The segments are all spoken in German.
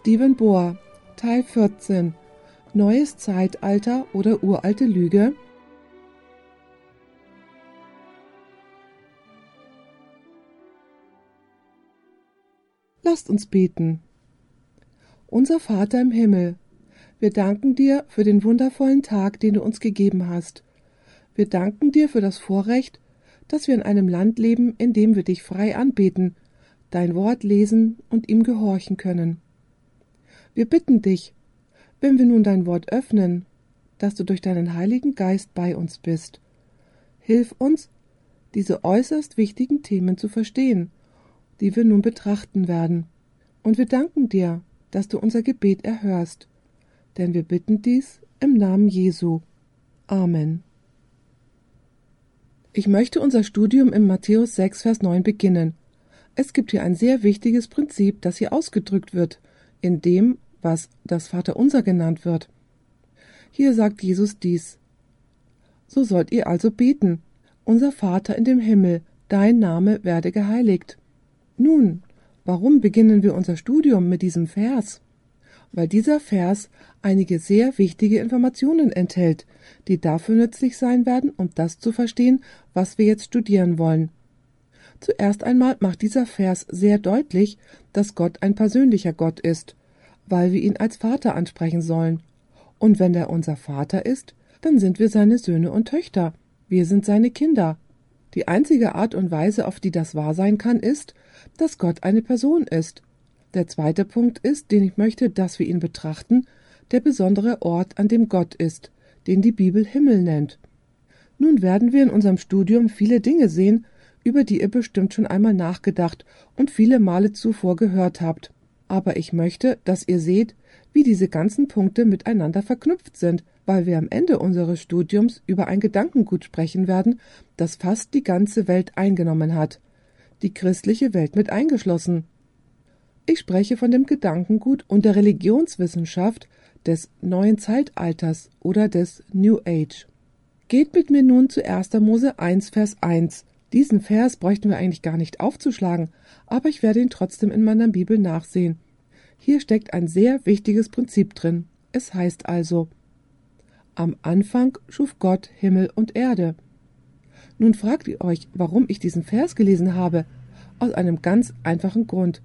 Stephen Bohr, Teil 14 Neues Zeitalter oder uralte Lüge? Lasst uns beten. Unser Vater im Himmel, wir danken dir für den wundervollen Tag, den du uns gegeben hast. Wir danken dir für das Vorrecht, dass wir in einem Land leben, in dem wir dich frei anbeten, dein Wort lesen und ihm gehorchen können. Wir bitten dich, wenn wir nun dein Wort öffnen, dass du durch deinen Heiligen Geist bei uns bist. Hilf uns, diese äußerst wichtigen Themen zu verstehen, die wir nun betrachten werden. Und wir danken dir, dass du unser Gebet erhörst, denn wir bitten dies im Namen Jesu. Amen. Ich möchte unser Studium im Matthäus 6, Vers 9 beginnen. Es gibt hier ein sehr wichtiges Prinzip, das hier ausgedrückt wird, in dem, was das Vaterunser genannt wird. Hier sagt Jesus dies. So sollt ihr also beten. Unser Vater in dem Himmel, dein Name werde geheiligt. Nun, warum beginnen wir unser Studium mit diesem Vers? Weil dieser Vers einige sehr wichtige Informationen enthält, die dafür nützlich sein werden, um das zu verstehen, was wir jetzt studieren wollen. Zuerst einmal macht dieser Vers sehr deutlich, dass Gott ein persönlicher Gott ist, weil wir ihn als Vater ansprechen sollen. Und wenn er unser Vater ist, dann sind wir seine Söhne und Töchter. Wir sind seine Kinder. Die einzige Art und Weise, auf die das wahr sein kann, ist, dass Gott eine Person ist. Der zweite Punkt ist, den ich möchte, dass wir ihn betrachten, der besondere Ort, an dem Gott ist, den die Bibel Himmel nennt. Nun werden wir in unserem Studium viele Dinge sehen, über die ihr bestimmt schon einmal nachgedacht und viele Male zuvor gehört habt. Aber ich möchte, dass ihr seht, wie diese ganzen Punkte miteinander verknüpft sind, weil wir am Ende unseres Studiums über ein Gedankengut sprechen werden, das fast die ganze Welt eingenommen hat, die christliche Welt mit eingeschlossen. Ich spreche von dem Gedankengut und der Religionswissenschaft des neuen Zeitalters oder des New Age. Geht mit mir nun zu 1. Mose 1, Vers 1. Diesen Vers bräuchten wir eigentlich gar nicht aufzuschlagen, aber ich werde ihn trotzdem in meiner Bibel nachsehen. Hier steckt ein sehr wichtiges Prinzip drin. Es heißt also, am Anfang schuf Gott Himmel und Erde. Nun fragt ihr euch, warum ich diesen Vers gelesen habe. Aus einem ganz einfachen Grund.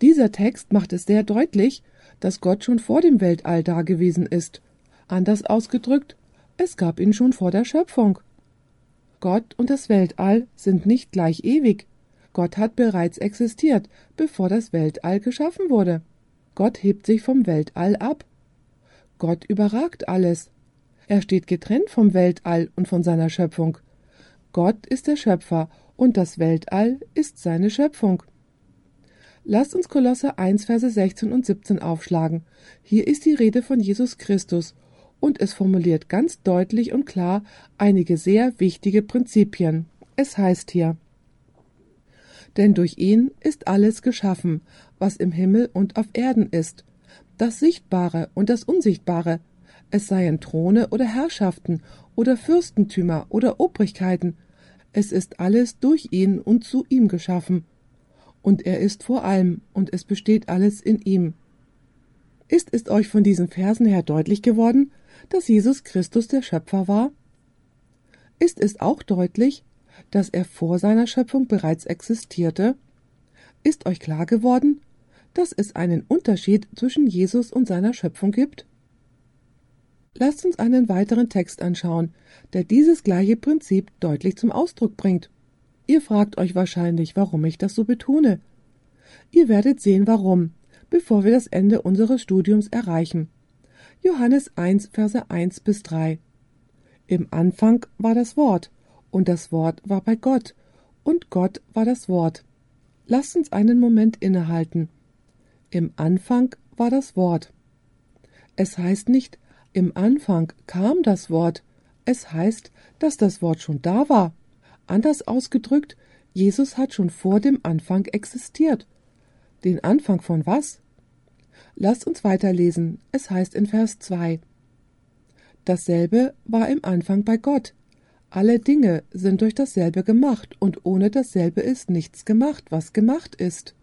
Dieser Text macht es sehr deutlich, dass Gott schon vor dem Weltall da gewesen ist. Anders ausgedrückt, es gab ihn schon vor der Schöpfung. Gott und das Weltall sind nicht gleich ewig. Gott hat bereits existiert, bevor das Weltall geschaffen wurde. Gott hebt sich vom Weltall ab. Gott überragt alles. Er steht getrennt vom Weltall und von seiner Schöpfung. Gott ist der Schöpfer und das Weltall ist seine Schöpfung. Lasst uns Kolosse 1, Verse 16 und 17 aufschlagen. Hier ist die Rede von Jesus Christus und es formuliert ganz deutlich und klar einige sehr wichtige Prinzipien. Es heißt hier Denn durch ihn ist alles geschaffen, was im Himmel und auf Erden ist, das Sichtbare und das Unsichtbare, es seien Throne oder Herrschaften oder Fürstentümer oder Obrigkeiten, es ist alles durch ihn und zu ihm geschaffen, und er ist vor allem, und es besteht alles in ihm. Ist es euch von diesen Versen her deutlich geworden, dass Jesus Christus der Schöpfer war? Ist es auch deutlich, dass er vor seiner Schöpfung bereits existierte? Ist euch klar geworden, dass es einen Unterschied zwischen Jesus und seiner Schöpfung gibt? Lasst uns einen weiteren Text anschauen, der dieses gleiche Prinzip deutlich zum Ausdruck bringt. Ihr fragt euch wahrscheinlich, warum ich das so betone. Ihr werdet sehen, warum, bevor wir das Ende unseres Studiums erreichen. Johannes 1, Verse 1 bis 3. Im Anfang war das Wort, und das Wort war bei Gott, und Gott war das Wort. Lasst uns einen Moment innehalten. Im Anfang war das Wort. Es heißt nicht, im Anfang kam das Wort. Es heißt, dass das Wort schon da war. Anders ausgedrückt, Jesus hat schon vor dem Anfang existiert. Den Anfang von was? Lasst uns weiterlesen. Es heißt in Vers 2. Dasselbe war im Anfang bei Gott. Alle Dinge sind durch dasselbe gemacht, und ohne dasselbe ist nichts gemacht, was gemacht ist.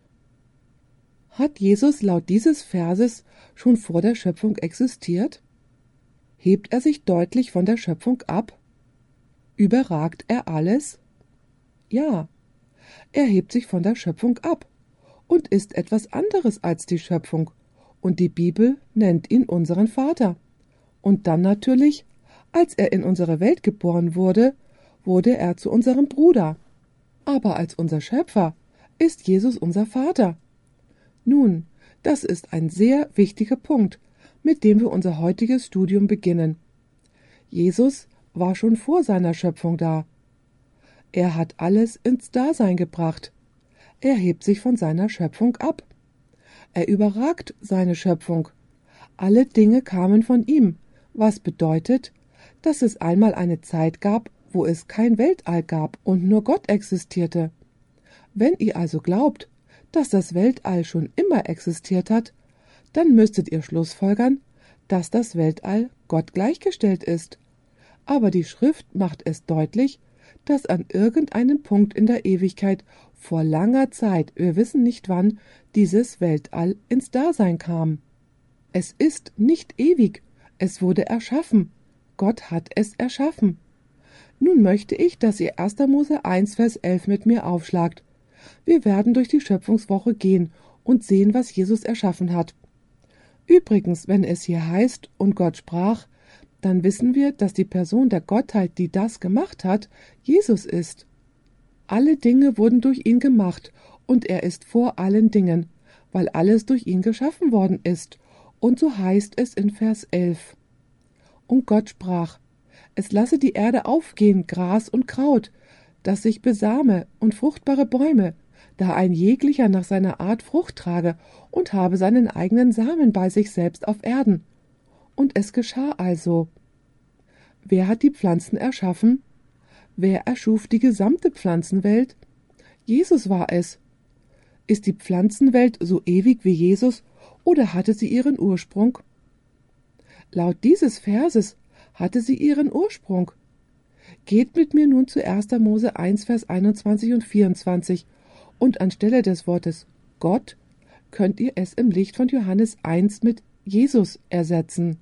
Hat Jesus laut dieses Verses schon vor der Schöpfung existiert? Hebt er sich deutlich von der Schöpfung ab? Überragt er alles? Ja, er hebt sich von der Schöpfung ab und ist etwas anderes als die Schöpfung, und die Bibel nennt ihn unseren Vater. Und dann natürlich, als er in unsere Welt geboren wurde, wurde er zu unserem Bruder. Aber als unser Schöpfer ist Jesus unser Vater. Nun, das ist ein sehr wichtiger Punkt, mit dem wir unser heutiges Studium beginnen. Jesus war schon vor seiner Schöpfung da. Er hat alles ins Dasein gebracht. Er hebt sich von seiner Schöpfung ab. Er überragt seine Schöpfung. Alle Dinge kamen von ihm, was bedeutet, dass es einmal eine Zeit gab, wo es kein Weltall gab und nur Gott existierte. Wenn ihr also glaubt, dass das Weltall schon immer existiert hat, dann müsstet ihr schlussfolgern, dass das Weltall Gott gleichgestellt ist. Aber die Schrift macht es deutlich, dass an irgendeinem Punkt in der Ewigkeit vor langer Zeit, wir wissen nicht wann, dieses Weltall ins Dasein kam. Es ist nicht ewig, es wurde erschaffen. Gott hat es erschaffen. Nun möchte ich, dass ihr 1. Mose 1, Vers 11 mit mir aufschlagt. Wir werden durch die Schöpfungswoche gehen und sehen, was Jesus erschaffen hat. Übrigens, wenn es hier heißt, und Gott sprach, dann wissen wir, dass die Person der Gottheit, die das gemacht hat, Jesus ist. Alle Dinge wurden durch ihn gemacht, und er ist vor allen Dingen, weil alles durch ihn geschaffen worden ist. Und so heißt es in Vers 11. Und Gott sprach, es lasse die Erde aufgehen, Gras und Kraut, dass sich besame und fruchtbare Bäume, da ein jeglicher nach seiner Art Frucht trage und habe seinen eigenen Samen bei sich selbst auf Erden. Und es geschah also. Wer hat die Pflanzen erschaffen? Wer erschuf die gesamte Pflanzenwelt? Jesus war es. Ist die Pflanzenwelt so ewig wie Jesus oder hatte sie ihren Ursprung? Laut dieses Verses hatte sie ihren Ursprung. Geht mit mir nun zu 1. Mose 1, Vers 21 und 24 und anstelle des Wortes Gott könnt ihr es im Licht von Johannes 1 mit Jesus ersetzen.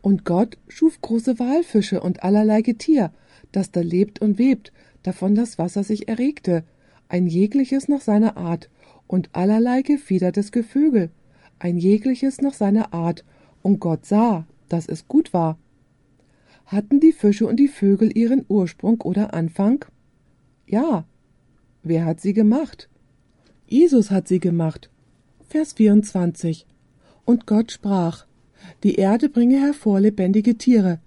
Und Gott schuf große Walfische und allerlei Getier, das da lebt und webt, davon das Wasser sich erregte, ein jegliches nach seiner Art, und allerlei gefiedertes Gevögel, ein jegliches nach seiner Art, und Gott sah, dass es gut war. Hatten die Fische und die Vögel ihren Ursprung oder Anfang? Ja. Wer hat sie gemacht? Jesus hat sie gemacht. Vers 24. Und Gott sprach, die Erde bringe hervor lebendige Tiere,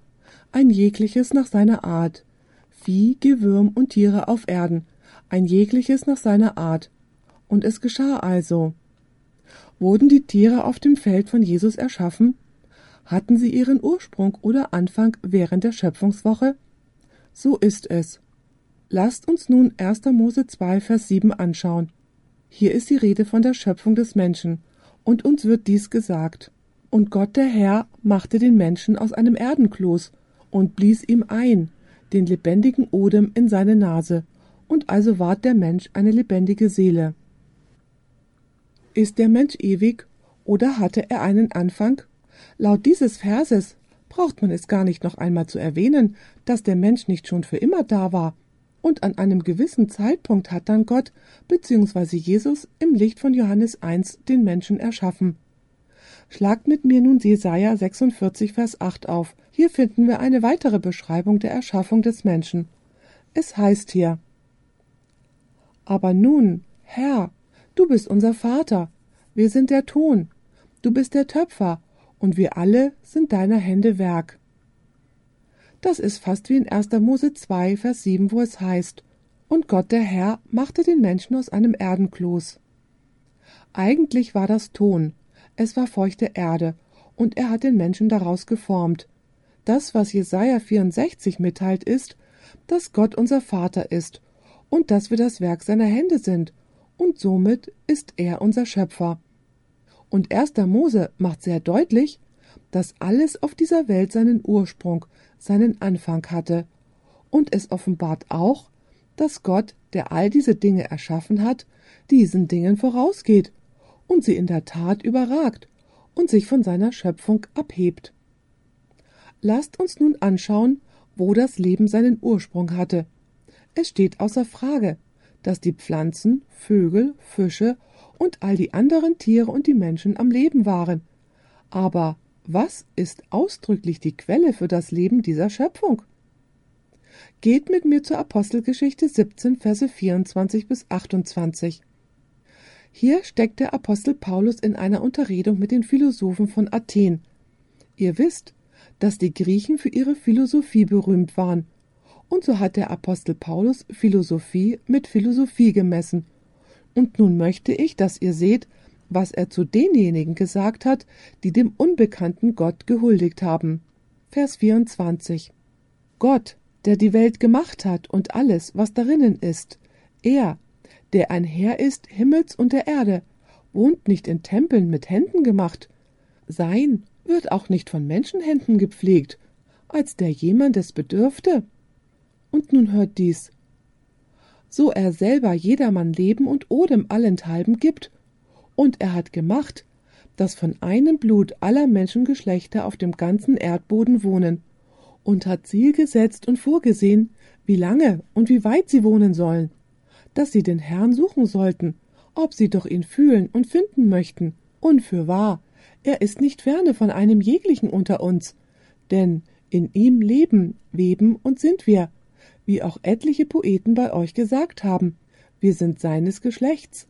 ein jegliches nach seiner Art, Vieh, Gewürm und Tiere auf Erden, ein jegliches nach seiner Art. Und es geschah also. Wurden die Tiere auf dem Feld von Jesus erschaffen? Hatten sie ihren Ursprung oder Anfang während der Schöpfungswoche? So ist es. Lasst uns nun 1. Mose 2, Vers 7 anschauen. Hier ist die Rede von der Schöpfung des Menschen, und uns wird dies gesagt. Und Gott der Herr machte den Menschen aus einem Erdenkloß und blies ihm ein, den lebendigen Odem in seine Nase, und also ward der Mensch eine lebendige Seele. Ist der Mensch ewig oder hatte er einen Anfang? Laut dieses Verses braucht man es gar nicht noch einmal zu erwähnen, dass der Mensch nicht schon für immer da war, und an einem gewissen Zeitpunkt hat dann Gott bzw. Jesus im Licht von Johannes 1 den Menschen erschaffen. Schlagt mit mir nun Jesaja 46, Vers 8 auf. Hier finden wir eine weitere Beschreibung der Erschaffung des Menschen. Es heißt hier: Aber nun, Herr, du bist unser Vater, wir sind der Ton, du bist der Töpfer, und wir alle sind deiner Hände Werk. Das ist fast wie in 1. Mose 2, Vers 7, wo es heißt: Und Gott der Herr machte den Menschen aus einem Erdenkloß. Eigentlich war das Ton, es war feuchte Erde, und er hat den Menschen daraus geformt. Das, was Jesaja 64 mitteilt, ist, dass Gott unser Vater ist und dass wir das Werk seiner Hände sind, und somit ist er unser Schöpfer. Und 1. Mose macht sehr deutlich, dass alles auf dieser Welt seinen Ursprung, seinen Anfang hatte. Und es offenbart auch, dass Gott, der all diese Dinge erschaffen hat, diesen Dingen vorausgeht und sie in der Tat überragt und sich von seiner Schöpfung abhebt. Lasst uns nun anschauen, wo das Leben seinen Ursprung hatte. Es steht außer Frage, dass die Pflanzen, Vögel, Fische und all die anderen Tiere und die Menschen am Leben waren. Aber was ist ausdrücklich die Quelle für das Leben dieser Schöpfung? Geht mit mir zur Apostelgeschichte 17, Verse 24 bis 28. Hier steckt der Apostel Paulus in einer Unterredung mit den Philosophen von Athen. Ihr wisst, dass die Griechen für ihre Philosophie berühmt waren. Und so hat der Apostel Paulus Philosophie mit Philosophie gemessen. Und nun möchte ich, dass ihr seht, was er zu denjenigen gesagt hat, die dem unbekannten Gott gehuldigt haben. Vers 24. Gott, der die Welt gemacht hat und alles, was darinnen ist, er, der ein Herr ist Himmels und der Erde, wohnt nicht in Tempeln mit Händen gemacht. Sein wird auch nicht von Menschenhänden gepflegt, als der jemandes bedürfte. Und nun hört dies. So er selber jedermann Leben und Odem allenthalben gibt, und er hat gemacht, dass von einem Blut aller Menschengeschlechter auf dem ganzen Erdboden wohnen, und hat Ziel gesetzt und vorgesehen, wie lange und wie weit sie wohnen sollen, dass sie den Herrn suchen sollten, ob sie doch ihn fühlen und finden möchten, und fürwahr, er ist nicht ferne von einem jeglichen unter uns, denn in ihm leben, weben und sind wir, wie auch etliche Poeten bei euch gesagt haben, wir sind seines Geschlechts.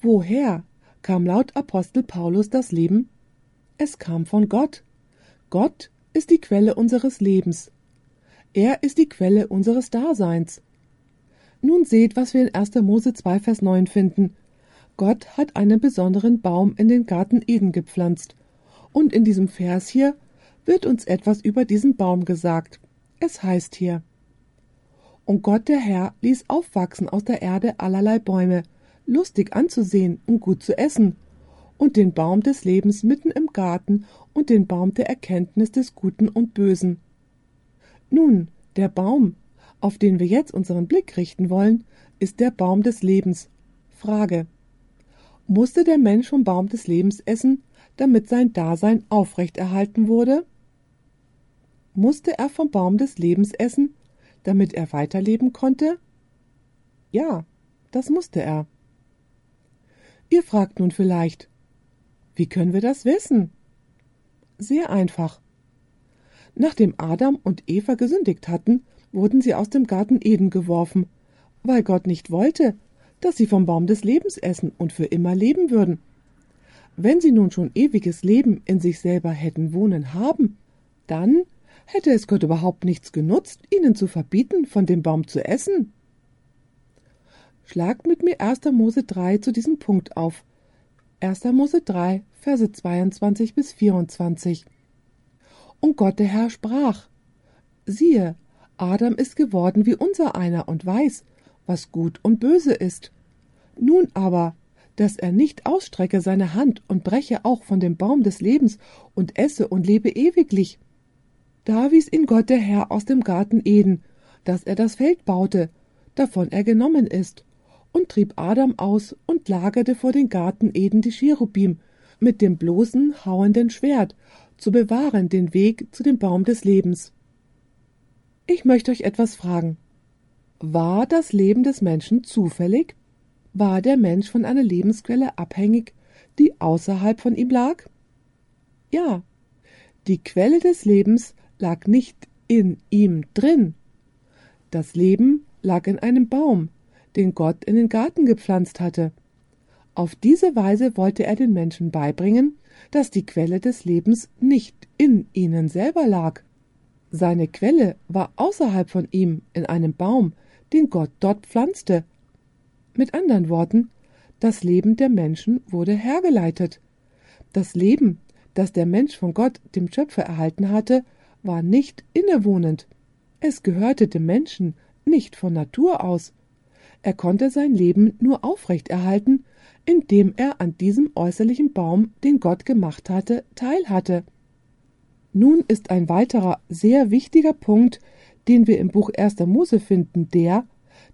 Woher kam laut Apostel Paulus das Leben? Es kam von Gott. Gott ist die Quelle unseres Lebens. Er ist die Quelle unseres Daseins. Nun seht, was wir in 1. Mose 2, Vers 9 finden. Gott hat einen besonderen Baum in den Garten Eden gepflanzt. Und in diesem Vers hier wird uns etwas über diesen Baum gesagt. Es heißt hier, Und Gott der Herr ließ aufwachsen aus der Erde allerlei Bäume, lustig anzusehen und gut zu essen, und den Baum des Lebens mitten im Garten und den Baum der Erkenntnis des Guten und Bösen. Nun, der Baum, auf den wir jetzt unseren Blick richten wollen, ist der Baum des Lebens. Frage. Musste der Mensch vom Baum des Lebens essen, damit sein Dasein aufrechterhalten wurde? Musste er vom Baum des Lebens essen, damit er weiterleben konnte? Ja, das musste er. Ihr fragt nun vielleicht, wie können wir das wissen? Sehr einfach. Nachdem Adam und Eva gesündigt hatten, wurden sie aus dem Garten Eden geworfen, weil Gott nicht wollte, dass sie vom Baum des Lebens essen und für immer leben würden. Wenn sie nun schon ewiges Leben in sich selber hätten wohnen haben, dann hätte es Gott überhaupt nichts genutzt, ihnen zu verbieten, von dem Baum zu essen. Schlagt mit mir 1. Mose 3 zu diesem Punkt auf. 1. Mose 3, Verse 22 bis 24. Und Gott der Herr sprach: Siehe, Adam ist geworden wie unser einer und weiß, was gut und böse ist. Nun aber, dass er nicht ausstrecke seine Hand und breche auch von dem Baum des Lebens und esse und lebe ewiglich. Da wies ihn Gott der Herr aus dem Garten Eden, dass er das Feld baute, davon er genommen ist, und trieb Adam aus und lagerte vor den Garten Eden die Cherubim mit dem bloßen, hauenden Schwert, zu bewahren den Weg zu dem Baum des Lebens. Ich möchte euch etwas fragen. War das Leben des Menschen zufällig? War der Mensch von einer Lebensquelle abhängig, die außerhalb von ihm lag? Ja, die Quelle des Lebens lag nicht in ihm drin. Das Leben lag in einem Baum, den Gott in den Garten gepflanzt hatte. Auf diese Weise wollte er den Menschen beibringen, dass die Quelle des Lebens nicht in ihnen selber lag. Seine Quelle war außerhalb von ihm in einem Baum, den Gott dort pflanzte. Mit anderen Worten, das Leben der Menschen wurde hergeleitet. Das Leben, das der Mensch von Gott, dem Schöpfer, erhalten hatte, war nicht innewohnend. Es gehörte dem Menschen nicht von Natur aus. Er konnte sein Leben nur aufrechterhalten, indem er an diesem äußerlichen Baum, den Gott gemacht hatte, teilhatte. Nun ist ein weiterer sehr wichtiger Punkt, den wir im Buch 1. Mose finden, der,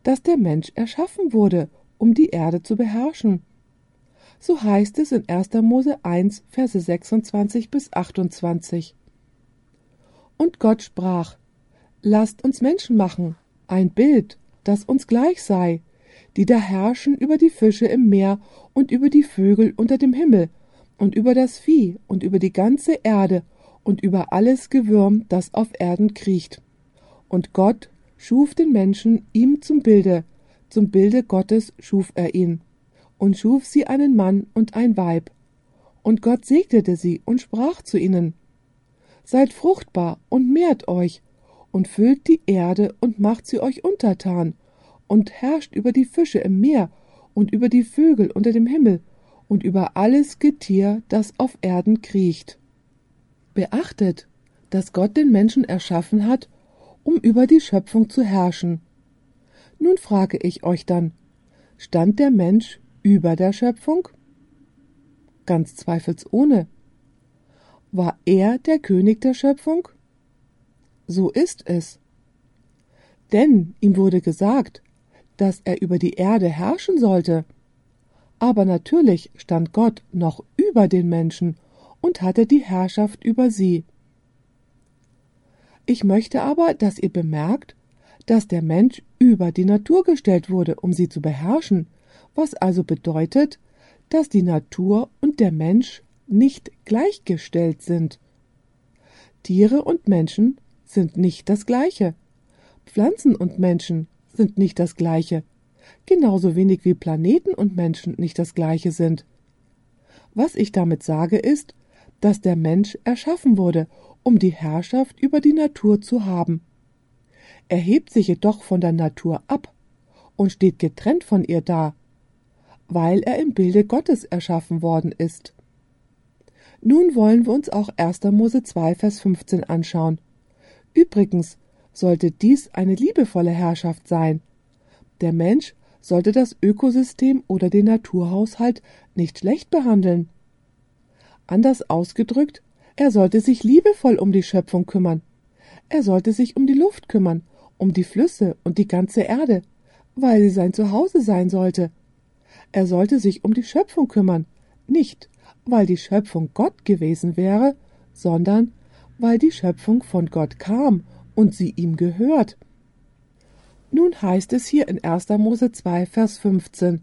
dass der Mensch erschaffen wurde, um die Erde zu beherrschen. So heißt es in 1. Mose 1, Verse 26 bis 28. Und Gott sprach, Lasst uns Menschen machen, ein Bild, das uns gleich sei, die da herrschen über die Fische im Meer und über die Vögel unter dem Himmel und über das Vieh und über die ganze Erde und über alles Gewürm, das auf Erden kriecht. Und Gott schuf den Menschen ihm zum Bilde, zum Bilde Gottes schuf er ihn, und schuf sie einen Mann und ein Weib. Und Gott segnete sie und sprach zu ihnen, Seid fruchtbar und mehrt euch, und füllt die Erde und macht sie euch untertan, und herrscht über die Fische im Meer und über die Vögel unter dem Himmel und über alles Getier, das auf Erden kriecht. Beachtet, dass Gott den Menschen erschaffen hat, um über die Schöpfung zu herrschen. Nun frage ich euch dann, stand der Mensch über der Schöpfung? Ganz zweifelsohne. War er der König der Schöpfung? So ist es. Denn ihm wurde gesagt, dass er über die Erde herrschen sollte. Aber natürlich stand Gott noch über den Menschen und hatte die Herrschaft über sie. Ich möchte aber, dass ihr bemerkt, dass der Mensch über die Natur gestellt wurde, um sie zu beherrschen, was also bedeutet, dass die Natur und der Mensch nicht gleichgestellt sind. Tiere und Menschen sind nicht das gleiche. Pflanzen und Menschen sind nicht das gleiche, genauso wenig wie Planeten und Menschen nicht das gleiche sind. Was ich damit sage ist, dass der Mensch erschaffen wurde, um die Herrschaft über die Natur zu haben. Er hebt sich jedoch von der Natur ab und steht getrennt von ihr da, weil er im Bilde Gottes erschaffen worden ist. Nun wollen wir uns auch 1. Mose 2, Vers 15 anschauen. Übrigens sollte dies eine liebevolle Herrschaft sein. Der Mensch sollte das Ökosystem oder den Naturhaushalt nicht schlecht behandeln. Anders ausgedrückt, er sollte sich liebevoll um die Schöpfung kümmern. Er sollte sich um die Luft kümmern, um die Flüsse und die ganze Erde, weil sie sein Zuhause sein sollte. Er sollte sich um die Schöpfung kümmern, nicht weil die Schöpfung Gott gewesen wäre, sondern weil die Schöpfung von Gott kam und sie ihm gehört. Nun heißt es hier in 1. Mose 2, Vers 15: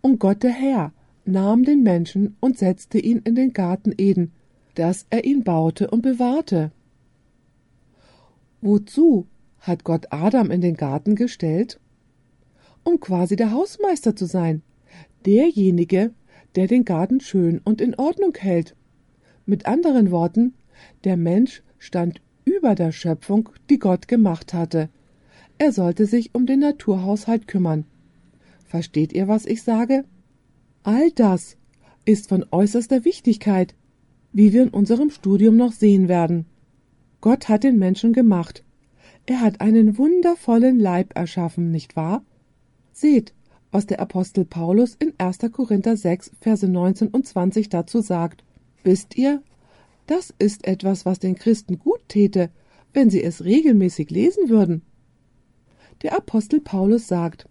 Und Gott der Herr nahm den Menschen und setzte ihn in den Garten Eden, dass er ihn baute und bewahrte. Wozu hat Gott Adam in den Garten gestellt? Um quasi der Hausmeister zu sein, derjenige, der den Garten schön und in Ordnung hält. Mit anderen Worten, der Mensch stand über der Schöpfung, die Gott gemacht hatte. Er sollte sich um den Naturhaushalt kümmern. Versteht ihr, was ich sage? All das ist von äußerster Wichtigkeit, wie wir in unserem Studium noch sehen werden. Gott hat den Menschen gemacht. Er hat einen wundervollen Leib erschaffen, nicht wahr? Seht, was der Apostel Paulus in 1. Korinther 6, Verse 19 und 20 dazu sagt. Wisst ihr, das ist etwas, was den Christen gut täte, wenn sie es regelmäßig lesen würden. Der Apostel Paulus sagt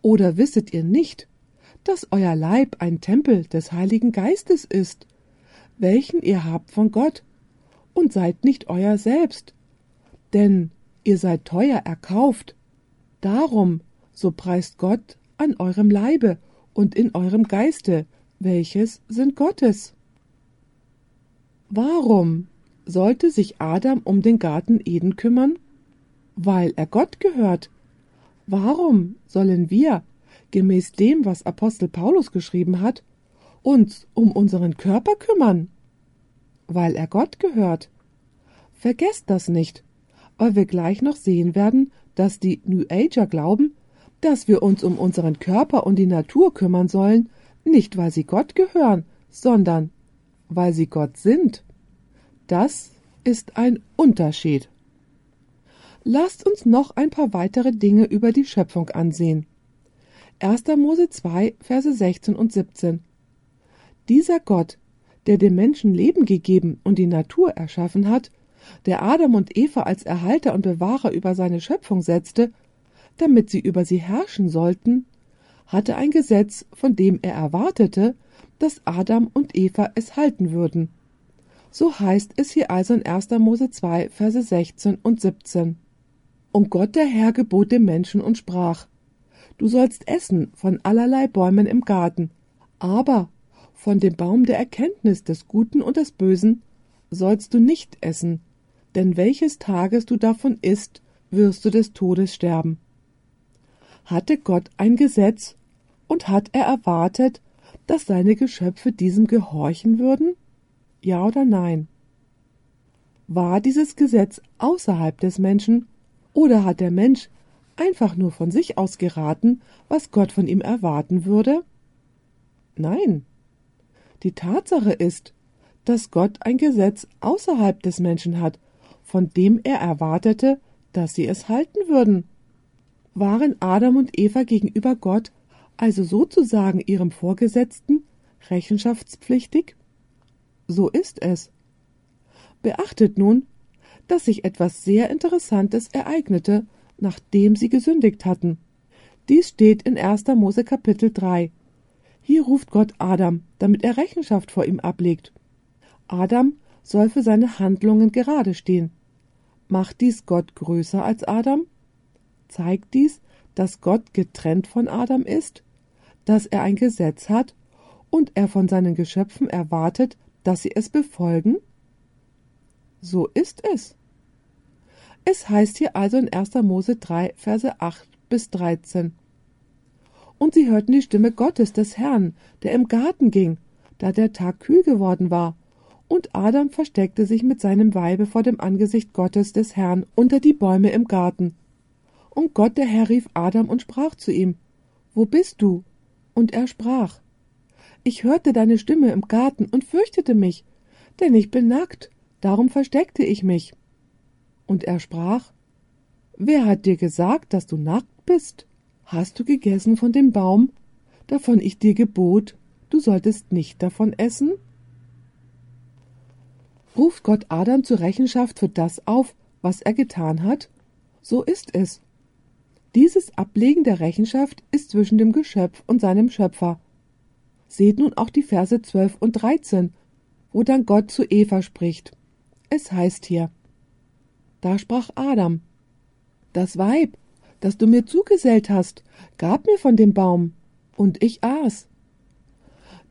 Oder wisset ihr nicht, dass euer Leib ein Tempel des Heiligen Geistes ist, welchen ihr habt von Gott, und seid nicht euer selbst, denn ihr seid teuer erkauft. Darum, so preist Gott an eurem Leibe und in eurem Geiste, welches sind Gottes. Warum sollte sich Adam um den Garten Eden kümmern? Weil er Gott gehört. Warum sollen wir, gemäß dem, was Apostel Paulus geschrieben hat, uns um unseren Körper kümmern? Weil er Gott gehört. Vergesst das nicht, weil wir gleich noch sehen werden, dass die New Ager glauben, dass wir uns um unseren Körper und die Natur kümmern sollen, nicht weil sie Gott gehören, sondern weil sie Gott sind. Das ist ein Unterschied. Lasst uns noch ein paar weitere Dinge über die Schöpfung ansehen. 1. Mose 2, Verse 16 und 17. Dieser Gott, der dem Menschen Leben gegeben und die Natur erschaffen hat, der Adam und Eva als Erhalter und Bewahrer über seine Schöpfung setzte, damit sie über sie herrschen sollten, hatte ein Gesetz, von dem er erwartete, dass Adam und Eva es halten würden. So heißt es hier also in 1. Mose 2, Verse 16 und 17. Und Gott der Herr gebot dem Menschen und sprach, Du sollst essen von allerlei Bäumen im Garten, aber von dem Baum der Erkenntnis des Guten und des Bösen sollst du nicht essen, denn welches Tages du davon isst, wirst du des Todes sterben. Hatte Gott ein Gesetz und hat er erwartet, dass seine Geschöpfe diesem gehorchen würden? Ja oder nein? War dieses Gesetz außerhalb des Menschen oder hat der Mensch einfach nur von sich aus geraten, was Gott von ihm erwarten würde? Nein. Die Tatsache ist, dass Gott ein Gesetz außerhalb des Menschen hat, von dem er erwartete, dass sie es halten würden. Waren Adam und Eva gegenüber Gott also sozusagen ihrem Vorgesetzten rechenschaftspflichtig? So ist es. Beachtet nun, dass sich etwas sehr Interessantes ereignete, nachdem sie gesündigt hatten. Dies steht in 1. Mose Kapitel 3. Hier ruft Gott Adam, damit er Rechenschaft vor ihm ablegt. Adam soll für seine Handlungen gerade stehen. Macht dies Gott größer als Adam? Zeigt dies, dass Gott getrennt von Adam ist, dass er ein Gesetz hat und er von seinen Geschöpfen erwartet, dass sie es befolgen? So ist es. Es heißt hier also in 1. Mose 3, Verse 8 bis 13. Und sie hörten die Stimme Gottes, des Herrn, der im Garten ging, da der Tag kühl geworden war. Und Adam versteckte sich mit seinem Weibe vor dem Angesicht Gottes des Herrn unter die Bäume im Garten. Und Gott der Herr rief Adam und sprach zu ihm, Wo bist du? Und er sprach, Ich hörte deine Stimme im Garten und fürchtete mich, denn ich bin nackt, darum versteckte ich mich. Und er sprach, Wer hat dir gesagt, dass du nackt bist? Hast du gegessen von dem Baum, davon ich dir gebot, du solltest nicht davon essen? Ruft Gott Adam zur Rechenschaft für das auf, was er getan hat? So ist es. Dieses Ablegen der Rechenschaft ist zwischen dem Geschöpf und seinem Schöpfer. Seht nun auch die Verse 12 und 13, wo dann Gott zu Eva spricht. Es heißt hier, da sprach Adam, das Weib, das du mir zugesellt hast, gab mir von dem Baum, und ich aß.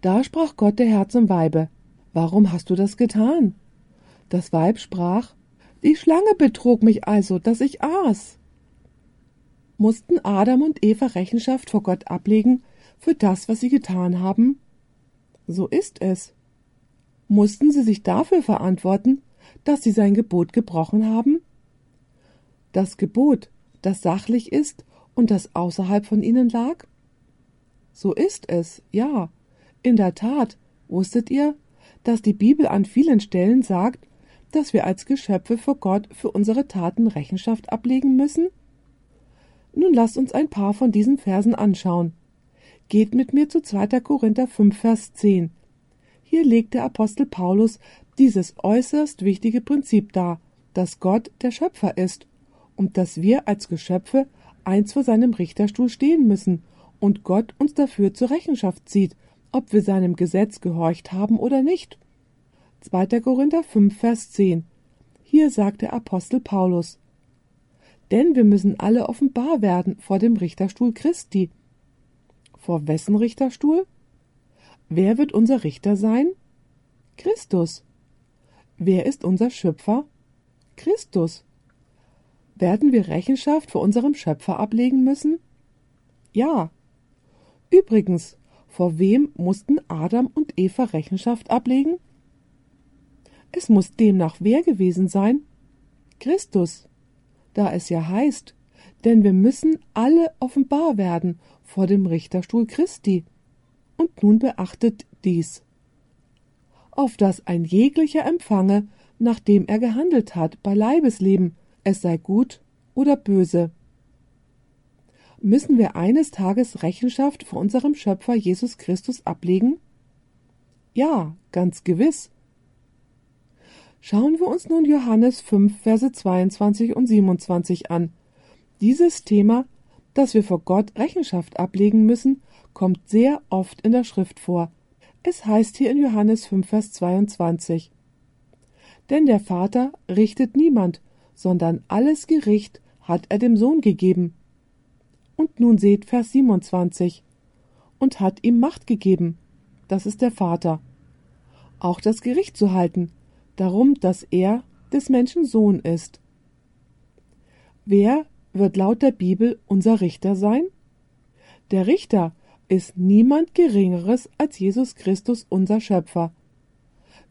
Da sprach Gott der Herr zum Weibe, warum hast du das getan? Das Weib sprach, die Schlange betrog mich also, dass ich aß. Mussten Adam und Eva Rechenschaft vor Gott ablegen für das, was sie getan haben? So ist es. Mussten sie sich dafür verantworten, dass sie sein Gebot gebrochen haben? Das Gebot, das sachlich ist und das außerhalb von ihnen lag? So ist es, ja. In der Tat, wusstet ihr, dass die Bibel an vielen Stellen sagt, dass wir als Geschöpfe vor Gott für unsere Taten Rechenschaft ablegen müssen? Nun lasst uns ein paar von diesen Versen anschauen. Geht mit mir zu 2. Korinther 5, Vers 10. Hier legt der Apostel Paulus dieses äußerst wichtige Prinzip dar, dass Gott der Schöpfer ist und dass wir als Geschöpfe eins vor seinem Richterstuhl stehen müssen und Gott uns dafür zur Rechenschaft zieht, ob wir seinem Gesetz gehorcht haben oder nicht. 2. Korinther 5, Vers 10. Hier sagt der Apostel Paulus, denn wir müssen alle offenbar werden vor dem Richterstuhl Christi. Vor wessen Richterstuhl? Wer wird unser Richter sein? Christus. Wer ist unser Schöpfer? Christus. Werden wir Rechenschaft vor unserem Schöpfer ablegen müssen? Ja. Übrigens, vor wem mussten Adam und Eva Rechenschaft ablegen? Es muss demnach wer gewesen sein? Christus da es ja heißt, denn wir müssen alle offenbar werden vor dem Richterstuhl Christi. Und nun beachtet dies. Auf dass ein jeglicher empfange, nachdem er gehandelt hat bei Leibesleben, es sei gut oder böse. Müssen wir eines Tages Rechenschaft vor unserem Schöpfer Jesus Christus ablegen? Ja, ganz gewiss. Schauen wir uns nun Johannes 5, Verse 22 und 27 an. Dieses Thema, dass wir vor Gott Rechenschaft ablegen müssen, kommt sehr oft in der Schrift vor. Es heißt hier in Johannes 5, Vers 22. Denn der Vater richtet niemand, sondern alles Gericht hat er dem Sohn gegeben. Und nun seht Vers 27. Und hat ihm Macht gegeben. Das ist der Vater. Auch das Gericht zu halten, darum, dass er des Menschen Sohn ist. Wer wird laut der Bibel unser Richter sein? Der Richter ist niemand Geringeres als Jesus Christus, unser Schöpfer.